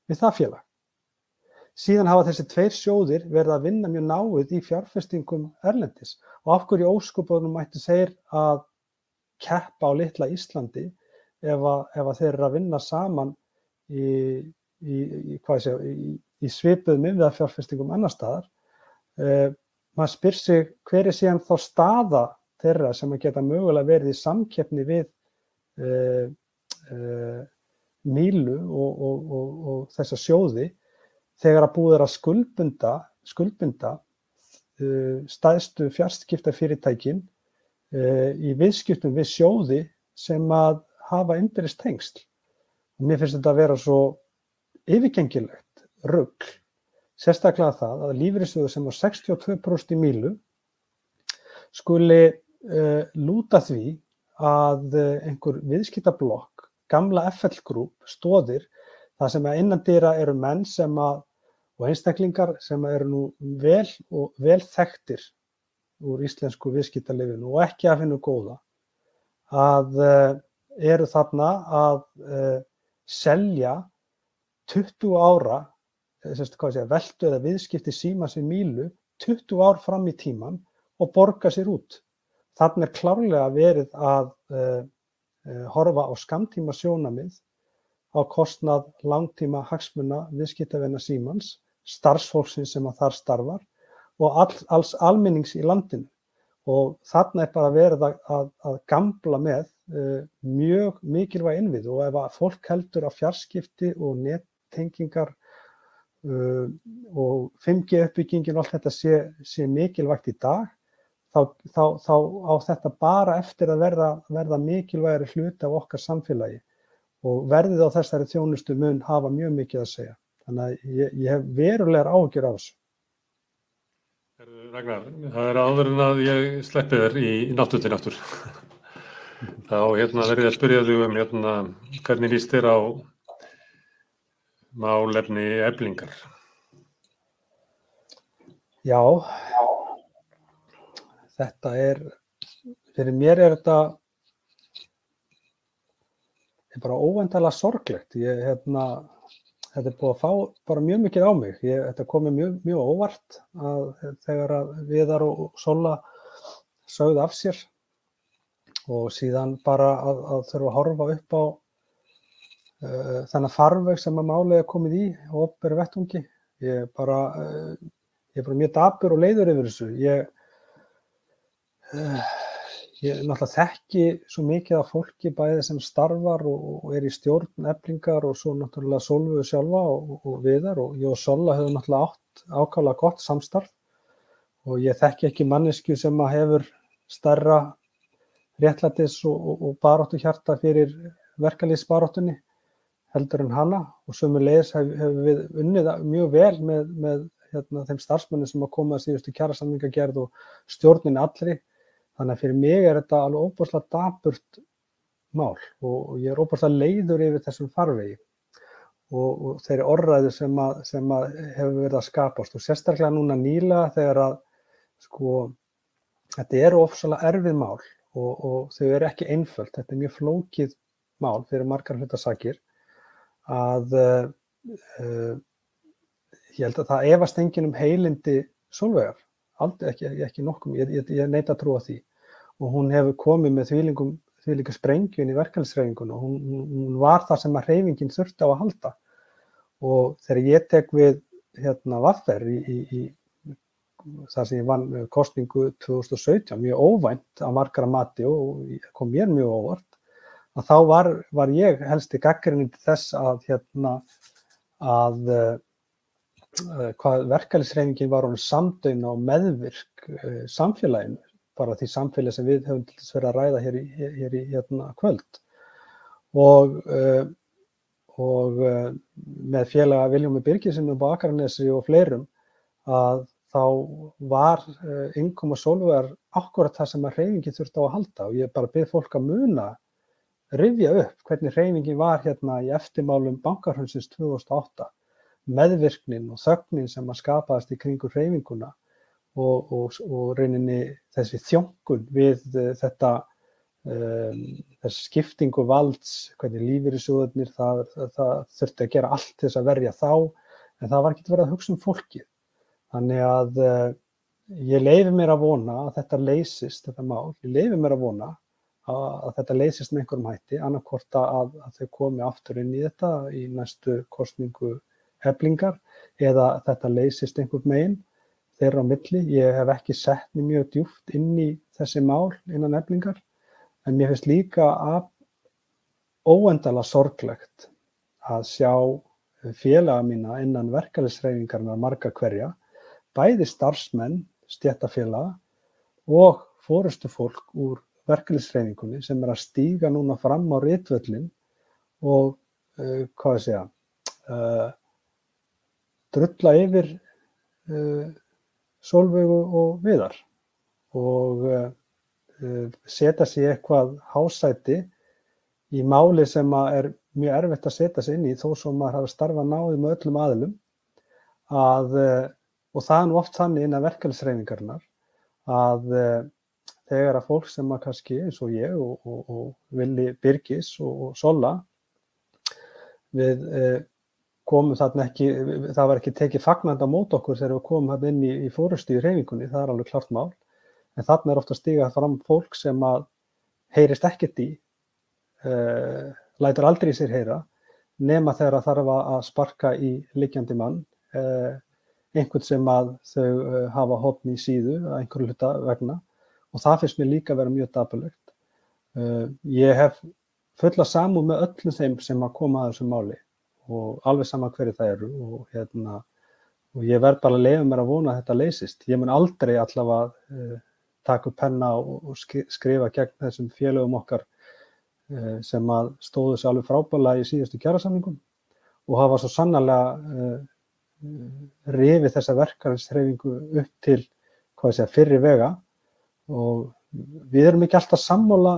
við það félag. Síðan hafa þessi tveir sjóðir verið að vinna mjög náið í fjárfestingum erlendis og af hverju óskupunum mætti þeir að keppa á litla Íslandi ef að, ef að þeir eru að vinna saman í, í, í, sé, í svipuðum yfir fjárfestingum annar staðar. Maður spyr sig hver er síðan þá staða þeirra sem að geta mögulega verið í samkeppni við uh, uh, Mílu og, og, og, og þessa sjóði þegar að búið er að skuldbunda, skuldbunda uh, stæðstu fjarskiptafyrirtækin uh, í viðskiptum við sjóði sem að hafa innbyrjast tengsl. Og mér finnst þetta að vera svo yfirgengilegt rugg, sérstaklega það að lífriðsöðu sem á 62% í mílu skuli uh, lúta því að einhver viðskiptablokk, gamla FL Group, stóðir Það sem að innandýra eru menn sem að, og einstaklingar sem eru nú vel og vel þekktir úr íslensku viðskiptarlefinu og ekki af hennu góða, að uh, eru þarna að uh, selja 20 ára, veldu eða viðskipti síma sem mílu 20 ár fram í tíman og borga sér út. Þannig er klárlega verið að uh, horfa á skamtíma sjónamið á kostnað langtíma hagsmuna viðskiptavina símans, starfsfólksins sem að þar starfar og all, alls almennings í landinu. Og þarna er bara verið að, að, að gamla með uh, mjög mikilvæg innvið og ef að fólk heldur að fjarskipti og nettengingar uh, og 5G uppbyggingin og allt þetta sé, sé mikilvægt í dag, þá, þá, þá á þetta bara eftir að verða, verða mikilvægari hluti af okkar samfélagi og verðið á þessari þjónustu mun hafa mjög mikið að segja. Þannig að ég, ég hef verulegar ágjur af þessu. Ragnar, það er áður en að ég sleppi þér í, í náttúttin aftur. <laughs> Þá hérna, verði ég að spyrja þú um hérna, hvernig líst þér á málefni eblingar? Já, þetta er, fyrir mér er þetta er bara óvendala sorglegt. Ég, hérna, þetta er búið að fá bara mjög mikið á mig. Ég, þetta komi mjög, mjög óvart að þegar að Viðar og Sola sögðu af sér og síðan bara að, að þurfa að horfa upp á uh, þennan farveg sem að er komið í og opberi vettungi. Ég bara, uh, ég er bara mjög dabur og leiður yfir þessu. Ég, uh, ég náttúrulega þekki svo mikið af fólki bæði sem starfar og, og er í stjórn eflingar og svo náttúrulega Solveig sjálfa og, og viðar og ég og Sola höfum náttúrulega átt ákvæmlega gott samstarf og ég þekki ekki mannesku sem að hefur starra réttlætis og, og baróttu hjarta fyrir verkalýsbaróttunni heldur en hana og sömu leiðis hefur hef við unnið mjög vel með, með hérna, þeim starfsmenni sem að koma að síðustu kjærasamningagerð og stjórnin allri. Þannig að fyrir mig er þetta alveg óbúrslega daburt mál og ég er óbúrslega leiður yfir þessum farvegi og, og þeirri orðræðu sem, að, sem að hefur verið að skapast og sérstaklega núna nýla þegar að sko þetta eru ofsalega erfið mál og, og þau eru ekki einföld, þetta er mjög flókið mál fyrir margar hlutasakir að uh, ég held að það efast engin um heilindi solvegar aldrei ekki, ekki nokkum, ég, ég, ég neita að trúa því. Og hún hefur komið með þvílingum þvílíka sprengjun í verkefnisreifingun og hún, hún var það sem að reyfingin þurfti á að halda. Og þegar ég tek við hérna vaffer í, í, í þar sem ég vann kostningu 2017 mjög óvænt að margara mati og kom mér mjög óvart að þá var, var ég helst í gaggrinni til þess að hérna að Eh, hvað verkefælisreifingin var samdögn á meðvirk uh, samfélaginu, bara því samfélagi sem við höfum til þess vera að ræða hér í, hér í hérna, kvöld. Og, uh, og uh, með félaga Viljómi Birgisinn og Bakarnesi og fleirum að þá var yngum og sólvegar akkurat það sem að reifingin þurfti á að halda og ég bara byrð fólk að muna rifja upp hvernig reifingin var hérna í eftirmálum bankarhundsins 2008 meðvirknin og þögnin sem að skapaðast í kringur hreyfinguna og, og, og reyninni þessi þjónkun við uh, þetta um, þessi skiptingu valds, hvernig lífir í sjóðunir, það, það, það þurfti að gera allt til þess að verja þá en það var ekki verið að hugsa um fólkið. Þannig að uh, ég leifi mér að vona að þetta leysist, þetta mál, ég leifi mér að vona að, þetta leysist með einhverjum hætti, annarkort að, að þau komi aftur inn í þetta í næstu kostningu heflingar eða þetta leysist einhvern meginn þeirra á milli. Ég hef ekki sett mjög djúft inn í þessi mál innan heflingar en mér finnst líka að óendala sorglegt að sjá félaga mína innan verkefælisreifingarnar marga hverja, bæði starfsmenn, stjættafélaga og fórustu fólk úr verkefælisreifingunni sem er að stíga núna fram á réttvöllin og uh, hvað ég segja, uh, drulla yfir uh, Solveigu og Viðar og setja sér eitthvað hásæti í máli sem er mjög erfitt að setja sér inn í þó sem maður hafa starfað náðið með öllum aðlum að, og það er nú oft þannig innan verkefnisreifingarnar að þegar að fólk sem að kannski eins og ég og, og, og Vili Birgis og, og Sola við komum þarna ekki, það var ekki tekið fagnand á mót okkur þegar við komum þarna inn í, í fórustu í reyfingunni, það er alveg klart mál, en þarna er ofta stigað fram fólk sem að heyrist ekkert í, uh, lætur aldrei sér heyra, nema þegar það þarf að sparka í likjandi mann, uh, einhvern sem að þau uh, hafa hotni í síðu að einhverju hluta vegna og það finnst mér líka að vera mjög dapulegt. Ég hef fulla samúð með öllum þeim sem að koma að þessu máli og alveg sama hverju það eru og, hérna, og ég verð bara að leiða mér að vona að þetta leysist. Ég mun aldrei allavega uh, taka upp penna og, og skrifa gegn þessum félögum okkar eh, sem að stóðu sér alveg frábæðlega í síðustu kjærasamningum og hafa svo sannarlega rifið þessa verkefnisreifingu upp til hvað ég segja, fyrri vega og við erum ekki alltaf sammála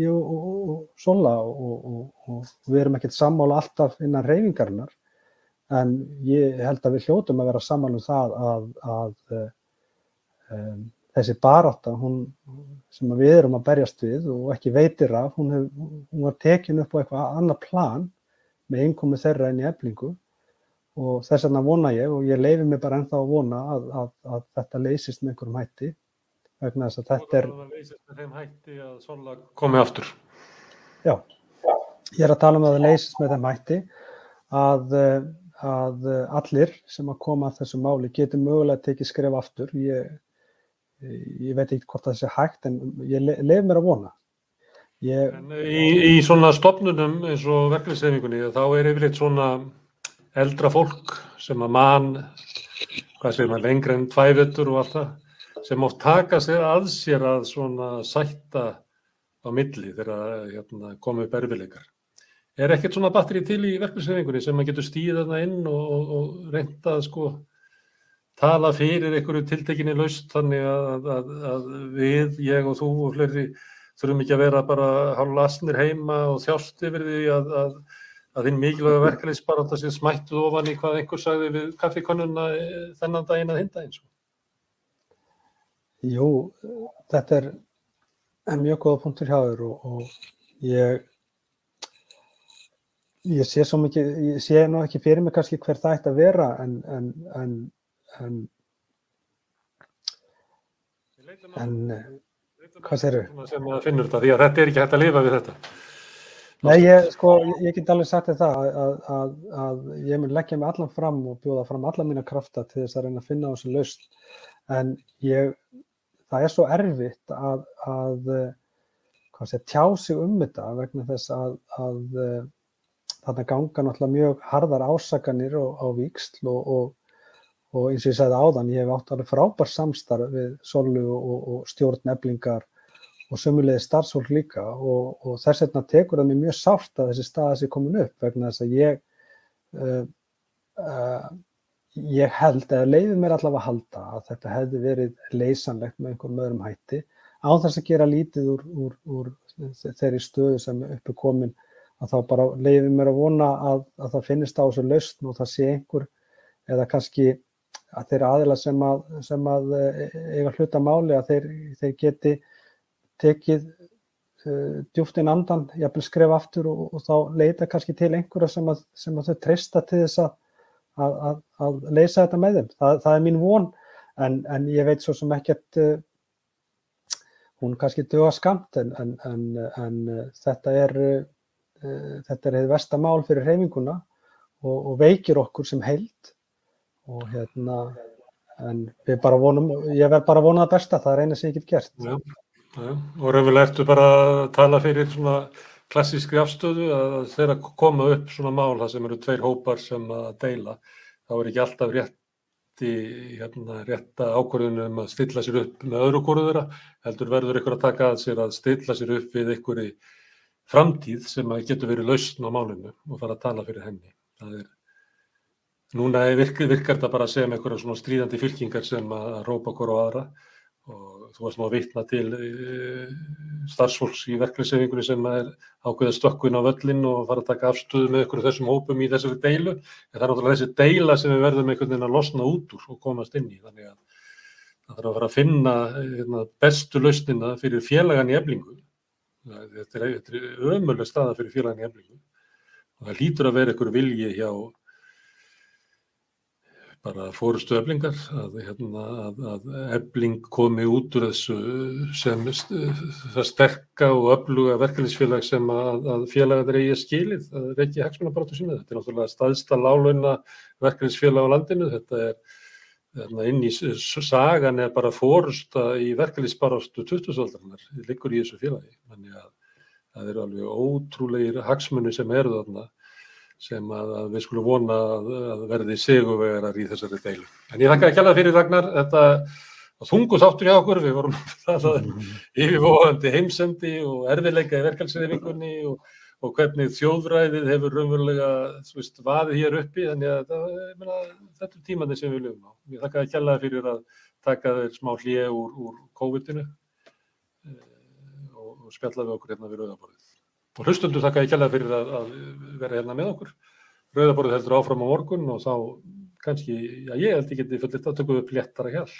ég og, og, og Sola og, og við erum ekkert sammála alltaf innan reyfingarinnar en ég held að við hljótum að vera sammála um það að, að um, þessi barátta hún, sem við erum að berjast við og ekki veitir af, hún, hef, hún var tekin upp á eitthvað annað plan með einkomi þeirra enn í eflingu. Og þess vegna vona ég og ég leifi mig bara ennþá að vona að, að, að þetta leysist með einhverjum hætti vegna þess að þetta er Það leysist með þeim hætti að Sola komi aftur. Já, ég er að tala um að það leysist með þeim hætti að, að allir sem að koma að þessu máli getur mögulega tekið skref aftur. Ég, ég veit ekki hvort það sé hægt en ég leifi mér að vona. Ég... í, í svona stopnunum eins og verkefnisreifingunni þá er yfirleitt svona eldra fólk sem að mann, hvað segir maður, lengri enn tvævettur og allt það, sem oft taka sér að sér að svona sætta á milli þegar hérna, komið upp erfileikar. Er ekkert svona batteri til í verkefnisreifingunni sem maður getur stíðið þarna inn og, og, og reynda að sko tala fyrir einhverju tiltekinni laust þannig að, að, að við, ég og þú og fleiri þurfum ekki að vera bara hálf lasnir heima og þjást yfir því að, að að þinn mikilvæga verkefliðsbaráta sé smættuð ofan í hvað einhver sagði við kaffikonuna eh, þennan daginn að hinda eins og? Jú, þetta er, mjög góða punktur hjá þér og, og ég ég sé svo mikið, ég sé nú ekki fyrir mig kannski hver það ætti að vera en en, en, en en hvað séru? sem að finnur þetta, því að þetta er ekki hægt að lifa við þetta Nei, ég, sko, ég get alveg sagt þetta að, að, að, að ég mun leggja mig allan fram og bjóða fram alla mína krafta til þess að reyna að finna þessu laust en ég, það er svo erfitt að sé, tjá sig um þetta vegna þess að þarna ganga náttúrulega mjög harðar ásakanir á, víksl og, og, og eins og ég sagði áðan, ég hef átt alveg frábær samstarf við Solu og, og stjórn eblingar og sömulegði starfsfólk líka og, þess vegna tekur það mér mjög sárt að þessi staða sé komin upp vegna þess að ég uh, uh, ég held, eða leiði mér allavega að halda að þetta hefði verið leysanlegt með einhverjum öðrum hætti á þess að gera lítið úr, úr, úr þeirri stöðu sem uppi komin að þá bara leiði mér að vona að, að það finnist á þessu lausn og það sé einhver eða kannski að þeirra aðila sem að, sem að eiga hluta máli að þeir, þeir geti tekið uh, djúft inn andan, jafnvel skref aftur og, og þá leita kannski til einhverja sem að, sem að þau treysta til þess að, að, að leysa þetta með þeim. Það, það er mín von en, en ég veit svo sem ekkert, uh, hún kannski döga skamt en, en, en uh, þetta er uh, þetta er vestamál fyrir hreyfinguna og, og veikir okkur sem heild og hérna en við bara vonum, ég verð bara að vona það besta, það er eina sem ég get gert. Já. Ja, og raunverulega ertu bara að tala fyrir svona klassískri afstöðu að þeirra koma upp svona mál það sem eru tveir hópar sem að deila þá er ekki alltaf rétti hérna, rétta ákvörðunum að stilla sér upp með öðru kóru þeirra heldur verður ykkur að taka að sér að stilla sér upp við ykkur í framtíð sem getur verið lausn á málinu og fara að tala fyrir henni. Það er núna virkar, þetta bara með einhverja svona stríðandi fylkingar sem að rópa okkur á aðra og þú varst nú að vitna til uh, starfsfólks í verkefnisefingunni sem er ákveða stökkun á völlin og fara að taka afstöðu með ykkur þessum hópum í þessari deilu. En það er náttúrulega þessi deila sem við verðum einhvern veginn að losna út úr og komast inn í. Þannig að það þarf að fara að finna hérna, bestu lausnina fyrir félagan í eblingu þetta er, er ömuleg staða fyrir félagan í eblingu og það lítur að vera ykkur vilji hjá bara fórustu eflingar að, hérna, að, að efling komi út úr þessu sem það sterka og öfluga verkefnisfélag sem að, að félagar eigi skilið, það er ekki hagsmunabaratu sinni, þetta er náttúrulega staðsta lálauna verkefnisfélag á landinu, þetta er hérna, inn í sagan er bara fórusta í verkefnisbarastu 2000-aldarinnar, það liggur í þessu félagi, þannig að það eru alveg ótrúlegir hagsmunni sem eru þarna sem að, að við skulum vona að, að verði sigurvegarar í þessari deilu. En ég þakka ekki alveg fyrir Ragnar, þetta þungu þáttur hjá okkur, við vorum <laughs> yfirvóðandi heimsendi og erfiðleika í verkalsreifingunni og, og hvernig þjóðræðið hefur raunverulega, þú veist, vaðið hér uppi, þannig að meina, þetta er tímandi sem við lifum á. Ég þakka að kjallaði fyrir að taka þeir smá hlje úr, úr COVID-inu eh, og, og spjalla við okkur hérna við Rauðaborðið. Og hlustundu þakka ég kjallaði fyrir að, að vera hérna með okkur. Rauðaborðið heldur áfram á morgun og þá kannski, já ég held ég geti fullitt að tökum upp léttara hjálp.